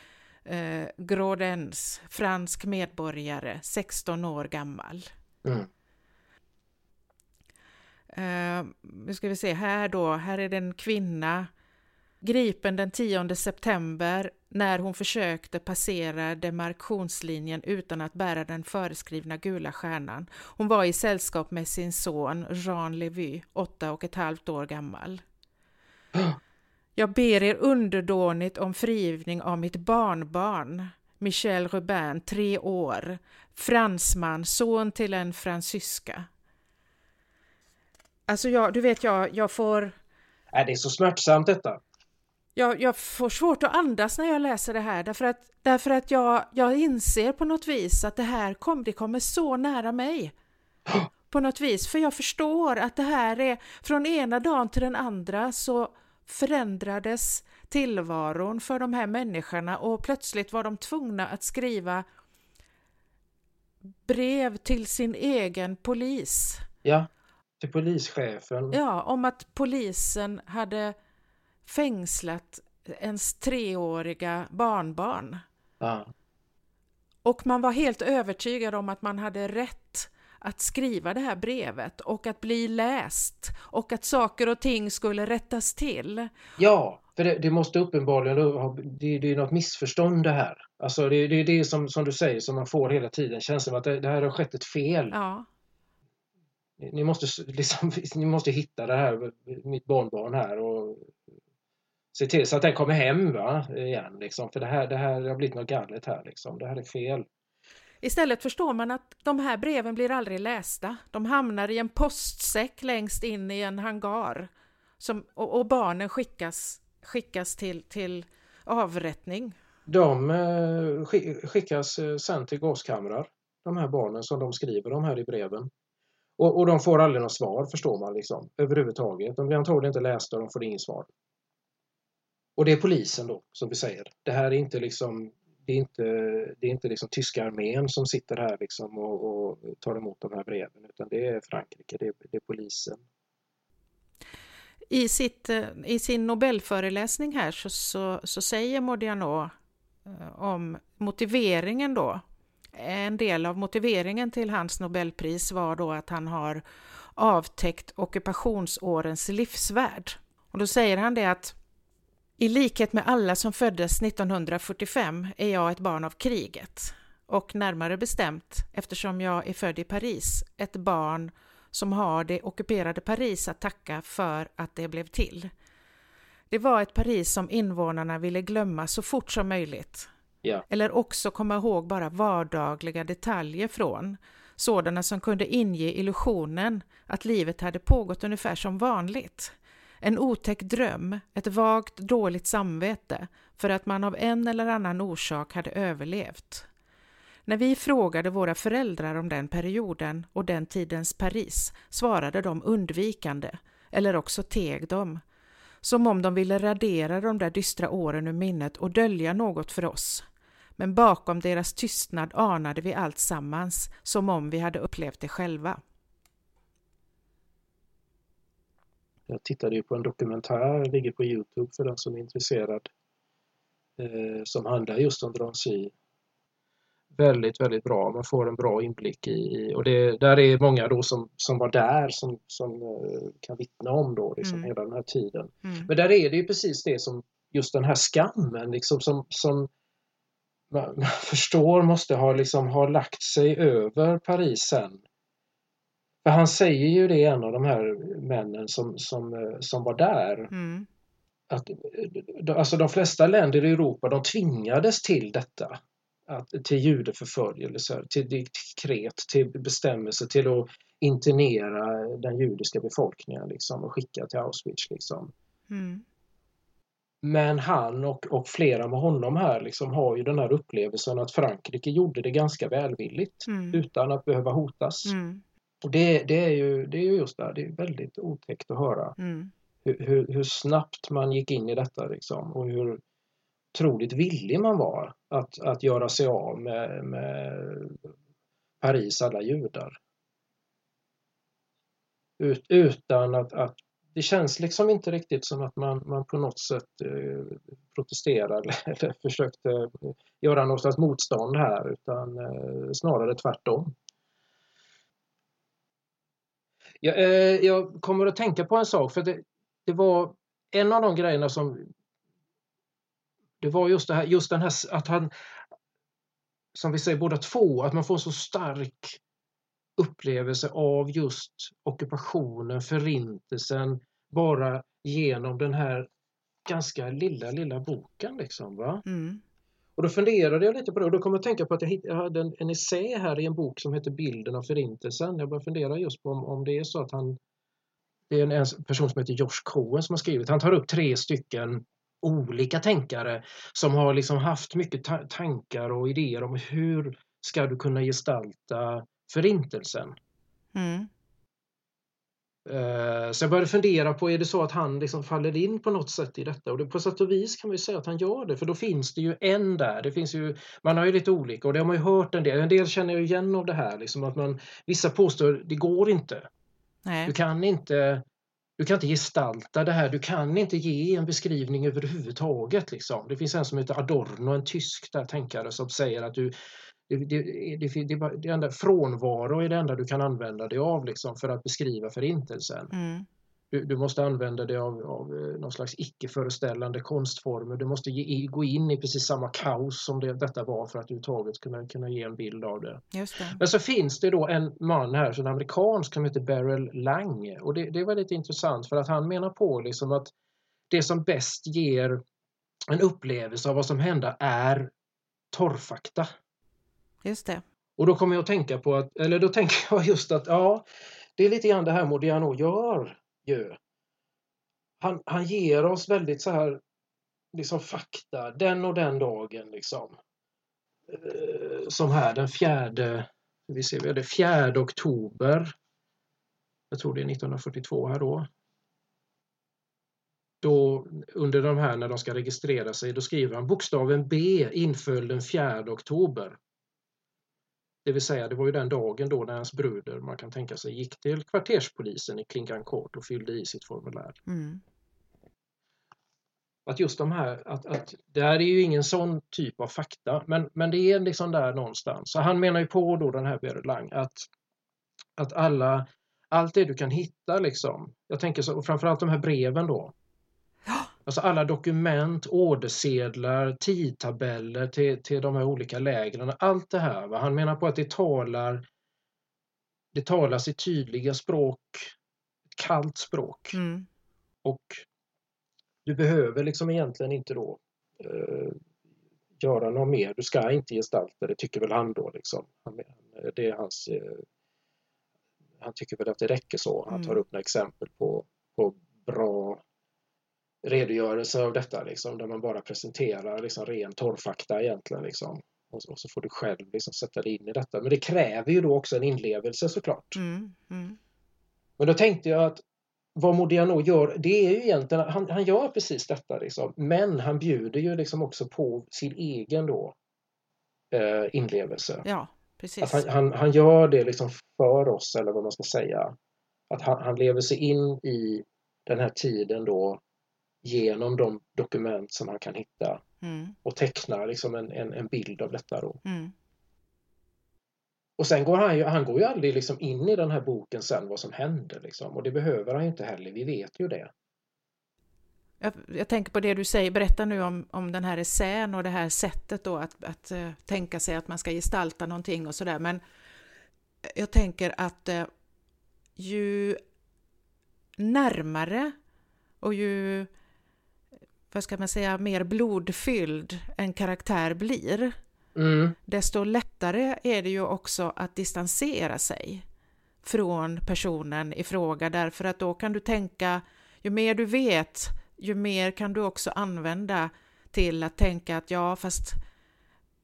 eh, Grodens, fransk medborgare, 16 år gammal. Mm. Uh, nu ska vi se här då, här är det en kvinna gripen den 10 september när hon försökte passera demarktionslinjen utan att bära den föreskrivna gula stjärnan. Hon var i sällskap med sin son Jean Levy, åtta och ett halvt år gammal. Jag ber er underdånigt om frigivning av mitt barnbarn, Michel Rubin, tre år, fransman, son till en fransyska. Alltså jag, du vet, jag, jag får... Är det är så smärtsamt detta jag, jag får svårt att andas när jag läser det här därför att, därför att jag, jag inser på något vis att det här kom, det kommer så nära mig. På något vis, för jag förstår att det här är från ena dagen till den andra så förändrades tillvaron för de här människorna och plötsligt var de tvungna att skriva brev till sin egen polis. Ja, till polischefen. Ja, om att polisen hade fängslat ens treåriga barnbarn. Ja. Och man var helt övertygad om att man hade rätt att skriva det här brevet och att bli läst och att saker och ting skulle rättas till. Ja, för det, det måste uppenbarligen det, det är något missförstånd det här. Alltså det, det är det som, som du säger som man får hela tiden känslan av att det, det här har skett ett fel. Ja. Ni måste, liksom, ni måste hitta det här, mitt barnbarn här och se till så att den kommer hem va? igen. Liksom. För det här, det här har blivit något galet här. Liksom. Det här är fel. Istället förstår man att de här breven blir aldrig lästa. De hamnar i en postsäck längst in i en hangar. Som, och, och barnen skickas, skickas till, till avrättning. De eh, skickas eh, sen till gaskamrar, de här barnen som de skriver om här i breven. Och, och de får aldrig något svar förstår man liksom överhuvudtaget. De blir antagligen inte lästa och de får inget svar. Och det är polisen då, som vi säger. Det här är inte liksom det är inte, det är inte liksom tyska armén som sitter här liksom och, och tar emot de här breven utan det är Frankrike, det är, det är polisen. I, sitt, eh, I sin Nobelföreläsning här så, så, så säger Modiano eh, om motiveringen då. En del av motiveringen till hans Nobelpris var då att han har avtäckt ockupationsårens livsvärld. Och då säger han det att i likhet med alla som föddes 1945 är jag ett barn av kriget och närmare bestämt, eftersom jag är född i Paris, ett barn som har det ockuperade Paris att tacka för att det blev till. Det var ett Paris som invånarna ville glömma så fort som möjligt. Ja. Eller också komma ihåg bara vardagliga detaljer från, sådana som kunde inge illusionen att livet hade pågått ungefär som vanligt. En otäck dröm, ett vagt dåligt samvete för att man av en eller annan orsak hade överlevt. När vi frågade våra föräldrar om den perioden och den tidens Paris svarade de undvikande, eller också teg de, som om de ville radera de där dystra åren ur minnet och dölja något för oss. Men bakom deras tystnad anade vi allt sammans, som om vi hade upplevt det själva. Jag tittade ju på en dokumentär, ligger på Youtube för den som är intresserad, eh, som handlar just om Drancy. Väldigt, väldigt bra. Man får en bra inblick i, och det, där är många då som, som var där som, som eh, kan vittna om då liksom mm. hela den här tiden. Mm. Men där är det ju precis det som, just den här skammen liksom som, som man, man förstår måste ha, liksom, ha lagt sig över Paris sen. För han säger ju det, en av de här männen som, som, som var där. Mm. Att, alltså de flesta länder i Europa de tvingades till detta. Att, till judeförföljelser, till dekret, till bestämmelser, till att internera den judiska befolkningen liksom, och skicka till Auschwitz. Liksom. Mm. Men han och, och flera med honom här liksom har ju den här upplevelsen att Frankrike gjorde det ganska välvilligt mm. utan att behöva hotas. Mm. Och det, det, är ju, det är ju just det, det är väldigt otäckt att höra mm. hur, hur, hur, snabbt man gick in i detta liksom och hur otroligt villig man var att, att göra sig av med, med Paris alla judar. Ut, utan att, att det känns liksom inte riktigt som att man, man på något sätt eh, protesterar eller försökte göra något slags motstånd här utan eh, snarare tvärtom. Jag, eh, jag kommer att tänka på en sak för det, det var en av de grejerna som det var just det här, just den här att han som vi säger båda två, att man får så stark upplevelse av just ockupationen, förintelsen, bara genom den här ganska lilla, lilla boken. Liksom, va? Mm. Och då funderade jag lite på det och då kom jag att tänka på att jag hade en, en essä här i en bok som heter Bilden av Förintelsen. Jag började fundera just på om, om det är så att han det är en, en person som heter Josh Cohen som har skrivit. Han tar upp tre stycken olika tänkare som har liksom haft mycket ta tankar och idéer om hur ska du kunna gestalta Förintelsen. Mm. Eh, så jag började fundera på, är det så att han liksom faller in på något sätt i detta? Och det, på sätt och vis kan vi säga att han gör det, för då finns det ju en där. Det finns ju, man har ju lite olika och det har man ju hört en del. En del känner jag igen av det här, liksom att man, vissa påstår det går inte. Nej. Du kan inte du kan inte gestalta det här, du kan inte ge en beskrivning överhuvudtaget. Liksom. Det finns en som heter Adorno, en tysk där tänkare som säger att du, det, det, det, det, det enda, frånvaro är det enda du kan använda dig av liksom, för att beskriva förintelsen. Mm. Du, du, måste använda dig av, av eh, någon slags icke-föreställande konstformer. Du måste ge, gå in i precis samma kaos som det, detta var för att överhuvudtaget kunna, kunna ge en bild av det. Men så finns det då en man här, en amerikansk, som heter Beryl Lang. Och det, det är väldigt intressant för att han menar på liksom att det som bäst ger en upplevelse av vad som hände är torrfakta. Just det. Och då kommer jag att tänka på att, eller då tänker jag just att ja, det är lite grann det här Modiano gör ju. Han, han ger oss väldigt så här liksom fakta, den och den dagen liksom. Eh, som här den fjärde, vi ser, det fjärde oktober. Jag tror det är 1942 här då. Då under de här när de ska registrera sig, då skriver han bokstaven B inföll den fjärde oktober. Det vill säga, det var ju den dagen då när hans bröder, man kan tänka sig, gick till kvarterspolisen i Klingan Court och fyllde i sitt formulär. Mm. Att just de här, att, att det här är ju ingen sån typ av fakta, men, men det är liksom där någonstans. Så han menar ju på då den här Berlang att, att alla, allt det du kan hitta liksom, jag tänker så, och framförallt de här breven då, Alltså alla dokument, ordersedlar, tidtabeller till, till de här olika lägren. Allt det här. Va? Han menar på att det talar det talas i tydliga språk, ett kallt språk. Mm. Och du behöver liksom egentligen inte då eh, göra något mer. Du ska inte gestalta det, tycker väl han då. Liksom. Han, det är hans, eh, han tycker väl att det räcker så. Han tar Mm. upp några exempel på, på bra redogörelser av detta, liksom, där man bara presenterar liksom, ren torrfakta egentligen. Liksom. Och, så- och så får du själv liksom, sätta dig in i detta. Men det kräver ju då också en inlevelse såklart. Mm. Mm. Men då tänkte jag att vad Modiano gör, det är ju egentligen, han, han gör precis detta liksom, men han bjuder ju liksom också på sin egen då eh, inlevelse. Ja, Att precis. han, han, han gör det liksom för oss, eller vad man ska säga. Att han, han lever sig in i den här tiden då genom de dokument som han kan hitta Mm. och tecknar liksom en, en, en bild av detta då. Mm. Och sen går han ju, han går ju aldrig liksom in i den här boken sen vad som händer liksom. Och det behöver han ju inte heller, vi vet ju det. Jag, jag tänker på det du säger, berätta nu om, om den här essän och det här sättet då att, att eh, tänka sig att man ska gestalta någonting och sådär. Men jag tänker att eh, ju närmare och ju, vad ska man säga, mer blodfylld en karaktär blir, Mm, desto lättare är det ju också att distansera sig från personen i fråga. Därför att då kan du tänka, ju mer du vet, ju mer kan du också använda till att tänka att ja, fast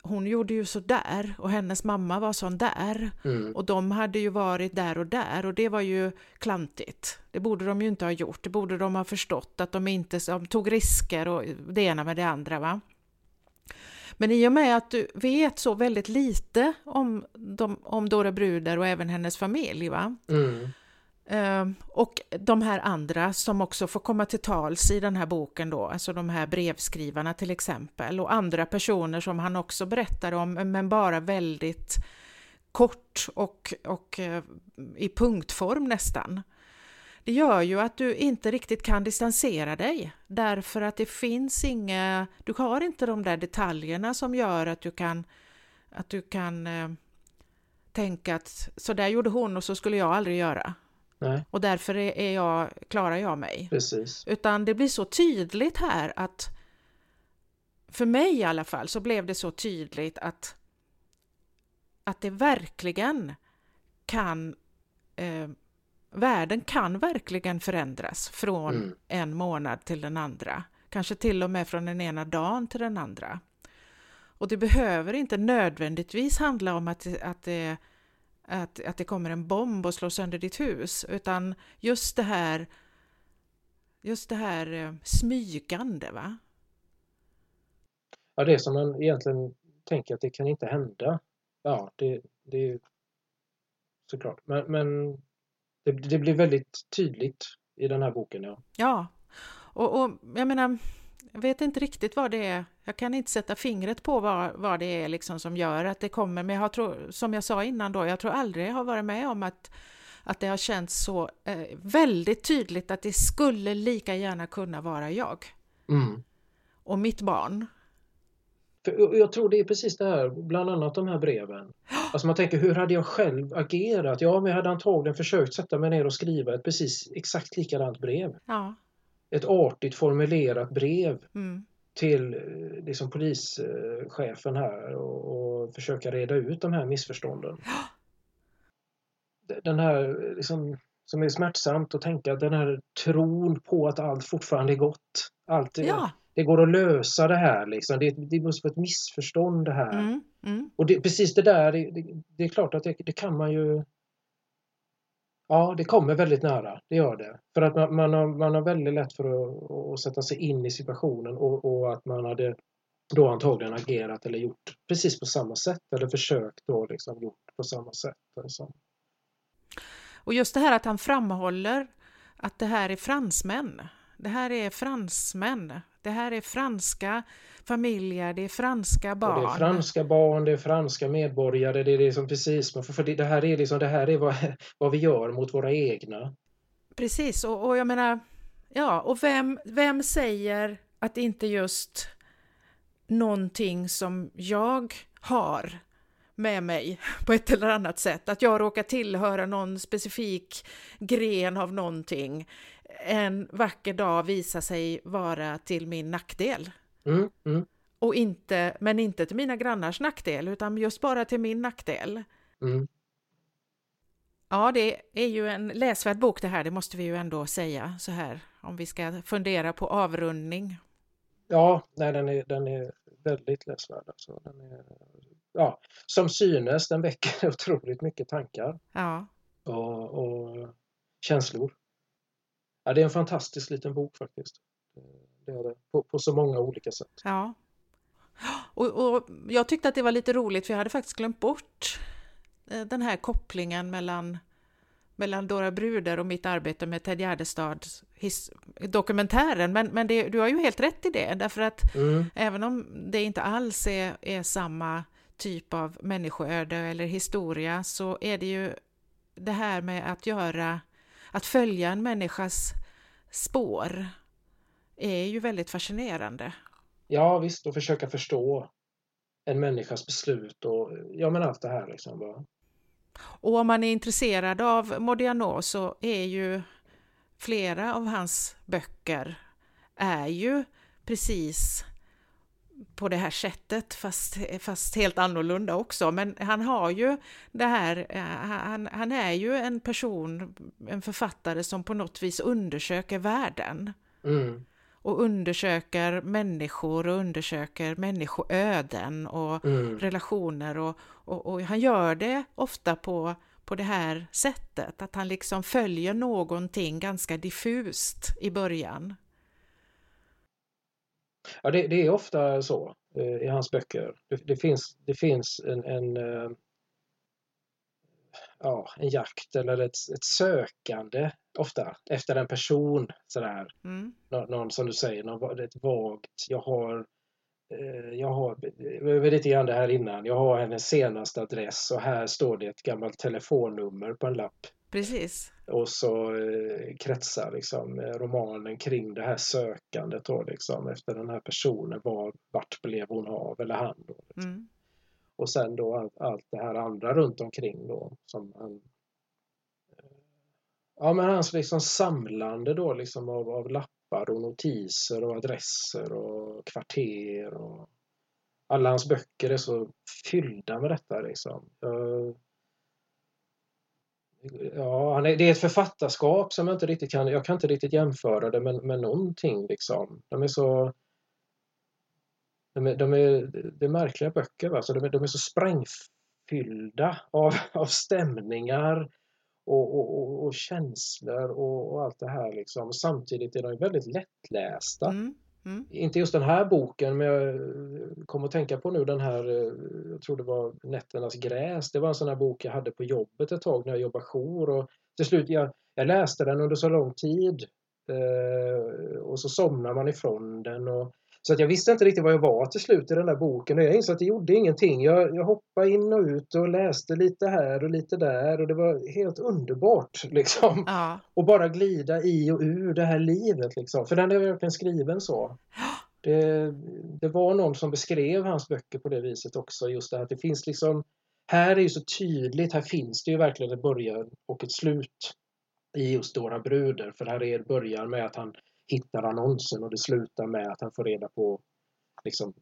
hon gjorde ju så där och hennes mamma var sån där mm, och de hade ju varit där och där och det var ju klantigt. Det borde de ju inte ha gjort. Det borde de ha förstått att de inte de tog risker och det ena med det andra. va. Men i och med att du vet så väldigt lite om, de, om Dora Bruder och även hennes familj va? mm, Ehm, och de här andra som också får komma till tals i den här boken då, alltså de här brevskrivarna till exempel och andra personer som han också berättar om, men bara väldigt kort och, och eh, i punktform nästan. Det gör ju att du inte riktigt kan distansera dig därför att det finns inga, du har inte de där detaljerna som gör att du kan, att du kan eh, tänka att så där gjorde hon och så skulle jag aldrig göra nej, Och därför är jag, klarar jag mig. precis. Utan det blir så tydligt här att för mig i alla fall så blev det så tydligt att att det verkligen kan eh, världen kan verkligen förändras från Mm. en månad till den andra. Kanske till och med från den ena dagen till den andra. Och det behöver inte nödvändigtvis handla om att, att, det, att, att det kommer en bomb och slår sönder ditt hus, utan just det här just det här eh, smygande va? Ja, det som man egentligen tänker att det kan inte hända. Ja, det, det är såklart. Men, men det, det blir väldigt tydligt i den här boken. Ja. Ja, och, och jag menar, jag vet inte riktigt vad det är. Jag kan inte sätta fingret på vad, vad det är liksom som gör att det kommer, men jag har, tro, som jag sa innan då, jag tror aldrig jag har varit med om att, att det har känts så eh, väldigt tydligt att det skulle lika gärna kunna vara jag Mm. och mitt barn. För jag- jag tror det är precis det här, bland annat de här breven. Alltså man tänker, hur hade jag själv agerat? Ja, men jag hade antagligen försökt sätta mig ner och skriva ett precis exakt likadant brev. Ja, Ett artigt formulerat brev mm, till eh, liksom polischefen här och, och försöka reda ut de här missförstånden. Den här liksom, som är smärtsamt att tänka, den här tron på att allt fortfarande är gott. Allt är, ja, Det går att lösa det här liksom. Det, det måste vara ett missförstånd det här. mm, mm, Och det, precis det där, det, det, är klart att det, det kan man ju Ja, det kommer väldigt nära, det gör det. För att man, man, har, man har väldigt lätt för att, att sätta sig in i situationen och, och, att man hade då antagligen agerat eller gjort precis på samma sätt eller försökt då liksom gjort på samma sätt. Liksom. Och just det här att han framhåller att det här är fransmän. Det här är fransmän. Det här är franska familjer, det är franska barn. Och det är franska barn, det är franska medborgare, det är liksom precis, för det här är, liksom, det här är vad, vad vi gör mot våra egna. Precis, och, och jag menar, ja, och vem, vem säger att inte just någonting som jag har med mig på ett eller annat sätt, att jag råkar tillhöra någon specifik gren av någonting, en vacker dag visar sig vara till min nackdel. Mm, mm. Och inte, men inte till mina grannars nackdel, utan just bara till min nackdel. Mm. Ja, det är ju en läsvärd bok det här, det måste vi ju ändå säga så här, om vi ska fundera på avrundning. Ja, nej, den, är, den är väldigt läsvärd. Alltså. Den är, ja, som synes, den väcker otroligt mycket tankar ja. och, och känslor. Ja, det är en fantastisk liten bok faktiskt. Det är det, på, på så många olika sätt. Ja. Och, och, jag tyckte att det var lite roligt för jag hade faktiskt glömt bort eh, den här kopplingen mellan, mellan Dora Bruder och mitt arbete med Ted Gärdestads dokumentären. Men, men det, du har ju helt rätt i det, därför att mm. även om det inte alls är, är samma typ av människoöde eller historia så är det ju det här med att göra, att följa en människas spår är ju väldigt fascinerande. Ja visst, och försöka förstå en människas beslut och ja men allt det här liksom. Bara. Och om man är intresserad av Modiano så är ju flera av hans böcker är ju precis på det här sättet, fast, fast helt annorlunda också. Men han har ju det här, eh, han, han är ju en person, en författare som på något vis undersöker världen. Mm. Och undersöker människor och undersöker människoöden och mm. relationer. Och, och, och, han gör det ofta på, på det här sättet, att han liksom följer någonting ganska diffust i början. Ja, det, det, är ofta så eh, i hans böcker. Det, det, finns, det finns en, en, eh, ja, en jakt eller ett, ett sökande ofta efter en person. Sådär. Mm. Nå, någon som du säger, någon, ett vagt, jag har eh, jag har, jag vet lite grann det här innan, jag har hennes senaste adress och här står det ett gammalt telefonnummer på en lapp. Precis. Och så eh, kretsar liksom eh, romanen kring det här sökandet då liksom efter den här personen. Var, vart blev hon av eller han då? Liksom. Mm. Och sen då allt, allt det här andra runt omkring då som han eh, Ja men hans liksom samlande då liksom av, av lappar och notiser och adresser och kvarter och alla hans böcker är så fyllda med detta liksom. Jag, Ja, det är ett författarskap som jag inte riktigt kan, jag kan inte riktigt jämföra det med, med någonting liksom. De är så de är, de är, det är märkliga böcker, va? Så de, är, de är så sprängfyllda av, av stämningar och, och, och, och känslor och, och, allt det här. Liksom. Samtidigt är de väldigt lättlästa. Mm. Mm. Inte just den här boken, men jag kom att tänka på nu den här, eh, jag tror det var Nätternas gräs. Det var en sån här bok jag hade på jobbet ett tag när jag jobbade jour. Och till slut, jag, jag läste den under så lång tid. Eh, och så somnar man ifrån den. Och, så att jag visste inte riktigt vad jag var till slut i den där boken och jag insåg att det gjorde ingenting. Jag, jag hoppade in och ut och läste lite här och lite där och det var helt underbart liksom. Ja. Och bara glida i och ur det här livet liksom. För den är verkligen skriven så. Det, det var någon som beskrev hans böcker på det viset också. Just det här att det finns liksom Här är ju så tydligt, här finns det ju verkligen ett början och ett slut i just Dora Bruder. För här är början med att han hittar annonsen och det slutar med att han får reda på liksom,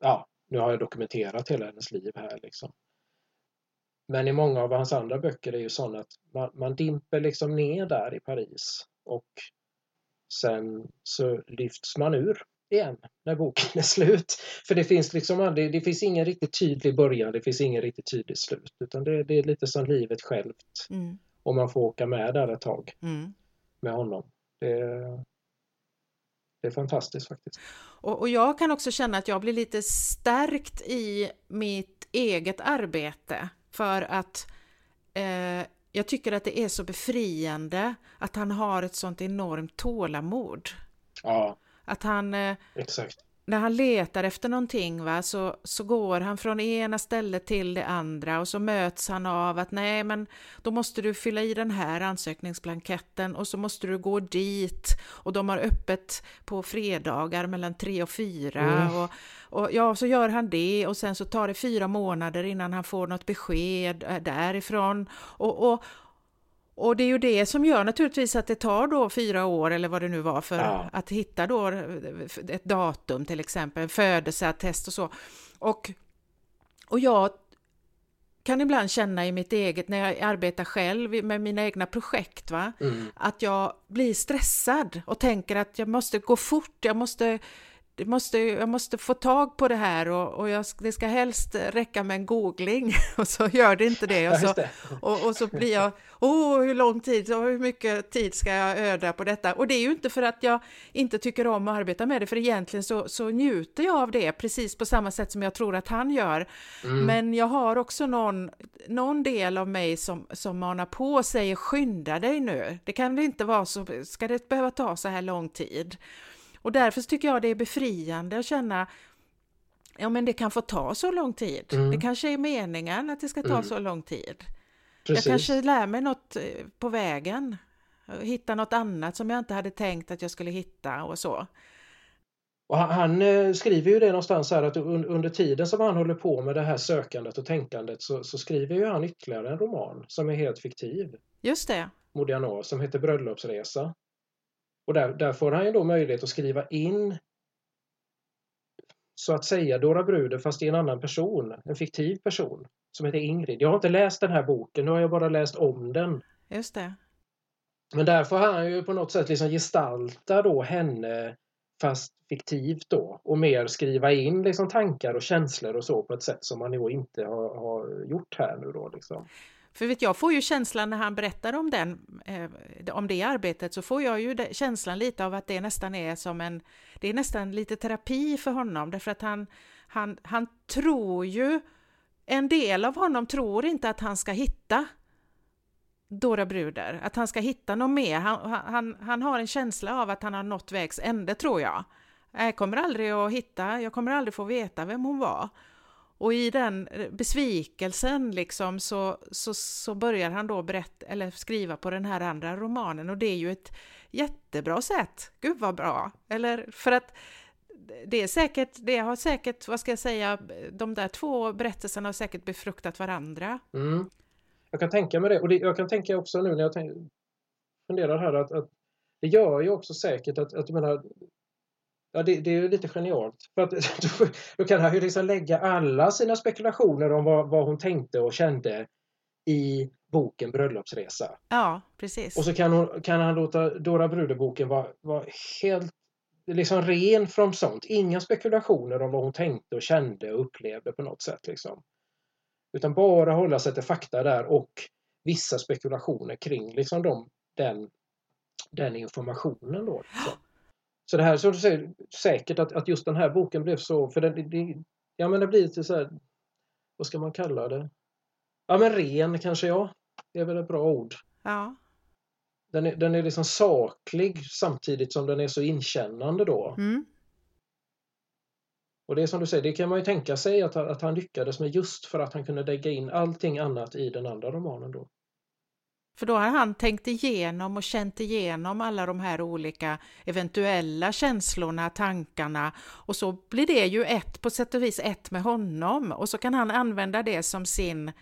ja, nu har jag dokumenterat hela hennes liv här liksom. Men i många av hans andra böcker är ju sådana att man, man dimper liksom ner där i Paris och sen så lyfts man ur igen när boken är slut. För det finns liksom aldrig, det finns ingen riktigt tydlig början, det finns ingen riktigt tydlig slut utan det, det är lite som livet självt. Mm. om man får åka med där ett tag Mm. med honom. Det, det är fantastiskt faktiskt. Och, och jag kan också känna att jag blir lite stärkt i mitt eget arbete för att eh, jag tycker att det är så befriande att han har ett sånt enormt tålamod. Ja, Att han, eh, exakt. När han letar efter någonting va, så, så går han från ena stället till det andra och så möts han av att nej men då måste du fylla i den här ansökningsblanketten och så måste du gå dit och de har öppet på fredagar mellan tre och fyra Mm. och, och ja så gör han det och sen så tar det fyra månader innan han får något besked eh, därifrån och, och och det är ju det som gör naturligtvis att det tar då fyra år eller vad det nu var för Ja. att hitta då ett datum till exempel, födelseattest och så. Och, och jag kan ibland känna i mitt eget, när jag arbetar själv med mina egna projekt, va? Mm. att jag blir stressad och tänker att jag måste gå fort, jag måste, det måste, jag måste få tag på det här och, och jag, det ska helst räcka med en googling och så gör det inte det. Och så, det. och, och så blir jag, åh hur lång tid, och hur mycket tid ska jag öda på detta? Och det är ju inte för att jag inte tycker om att arbeta med det, för egentligen så, så njuter jag av det, precis på samma sätt som jag tror att han gör. Mm. Men jag har också någon, någon del av mig som, som manar på och säger skynda dig nu, det kan väl inte vara så, ska det behöva ta så här lång tid? Och därför tycker jag det är befriande att känna Ja men det kan få ta så lång tid. Mm. Det kanske är meningen att det ska ta Mm. så lång tid. Precis. Jag kanske lär mig något eh, på vägen. Hitta något annat som jag inte hade tänkt att jag skulle hitta och så. Och han, han eh, skriver ju det någonstans här att un, under tiden som han håller på med det här sökandet och tänkandet så, så skriver ju han ytterligare en roman som är helt fiktiv. Just det. Modiano som heter Bröllopsresa. Och där, där får han ju då möjlighet att skriva in så att säga Dora Bruder fast i en annan person, en fiktiv person som heter Ingrid. Jag har inte läst den här boken, nu har jag bara läst om den. Just det. Men där får han ju på något sätt liksom gestalta då henne fast fiktivt då och mer skriva in liksom tankar och känslor och så på ett sätt som man då inte har, har gjort här nu då liksom. För vet jag får ju känslan när han berättar om den, eh, om det arbetet, så får jag ju det, känslan lite av att det nästan är som en, det är nästan lite terapi för honom, därför att han, han, han tror ju, en del av honom tror inte att han ska hitta Dora Bruder, att han ska hitta någon mer. Han, han, han har en känsla av att han har nått vägs ände, tror jag. Jag kommer aldrig att hitta, jag kommer aldrig få veta vem hon var. Och i den eh, besvikelsen liksom så, så, så börjar han då berätta, eller skriva på den här andra romanen och det är ju ett jättebra sätt. Gud vad bra! Eller för att det är säkert, det har säkert, vad ska jag säga, de där två berättelserna har säkert befruktat varandra. Mm. Jag kan tänka mig det och det, jag kan tänka också nu när jag tänk, funderar här att, att det gör ju också säkert att, att jag menar, Ja, det, det är ju lite genialt. För att, då, då kan han ju liksom lägga alla sina spekulationer om vad, vad hon tänkte och kände i boken Bröllopsresa. Ja, precis. Och så kan, hon, kan han låta Dora Bruder-boken vara, vara helt liksom ren från sånt. Inga spekulationer om vad hon tänkte och kände och upplevde på något sätt. Liksom. Utan bara hålla sig till fakta där och vissa spekulationer kring liksom de, den, den informationen. Då, liksom. Så det här så du säger säkert att, att just den här boken blev så, för det, det, ja men det blir lite så här, vad ska man kalla det? Ja men ren kanske ja. Det är väl ett bra ord. Ja, Den är, den är liksom saklig samtidigt som den är så inkännande då. mm. Och det är som du säger, det kan man ju tänka sig att, att han lyckades med just för att han kunde lägga in allting annat i den andra romanen då. För då har han tänkt igenom och känt igenom alla de här olika eventuella känslorna, tankarna och så blir det ju ett, på sätt och vis ett med honom och så kan han använda det som sin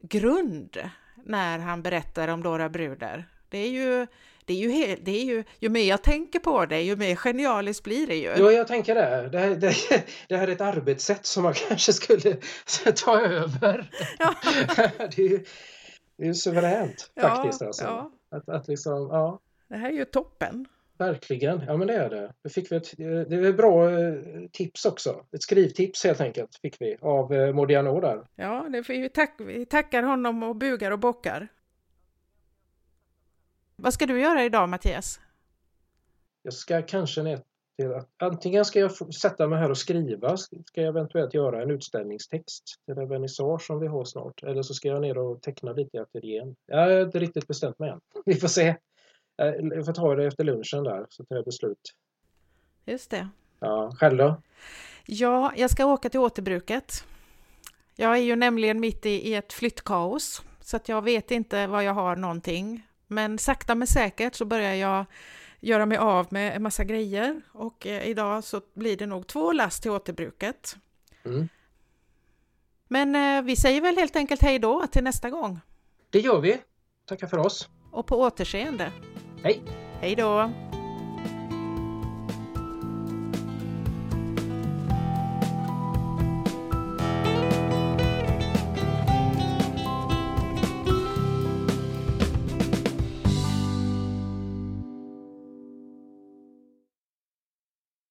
grund när han berättar om Dora Bruder. Det är ju, det är ju, det är ju, ju mer jag tänker på det, ju mer genialiskt blir det ju. Jo, jag tänker det. Det här, det, det här är ett arbetssätt som man kanske skulle ta över. Ja. det är ju det är ju suveränt faktiskt. Ja, alltså. ja. Att, att liksom, ja, Det här är ju toppen. verkligen. Ja, men det är det. det fick vi ett, det är ett bra eh, tips också. Ett skrivtips helt enkelt fick vi av eh, Modiano där. Ja, det får vi, tack, vi tackar honom och bugar och bockar. Vad ska du göra idag Mattias? Jag ska kanske ner till att antingen ska jag sätta mig här och skriva, ska jag eventuellt göra en utställningstext till den vernissage som vi har snart. Eller så ska jag ner och teckna lite i ateljén. Jag har inte riktigt bestämt mig än. Vi får se. Jag får ta det efter lunchen där så tar jag beslut. Just det. Ja, själv då? Ja, jag ska åka till återbruket. Jag är ju nämligen mitt i, i ett flyttkaos så att jag vet inte var jag har någonting. Men sakta men säkert så börjar jag göra mig av med en massa grejer och eh, idag så blir det nog två last till återbruket. Mm. Men eh, vi säger väl helt enkelt hej då till nästa gång. Det gör vi. Tackar för oss. Och på återseende. Hej! Hej då!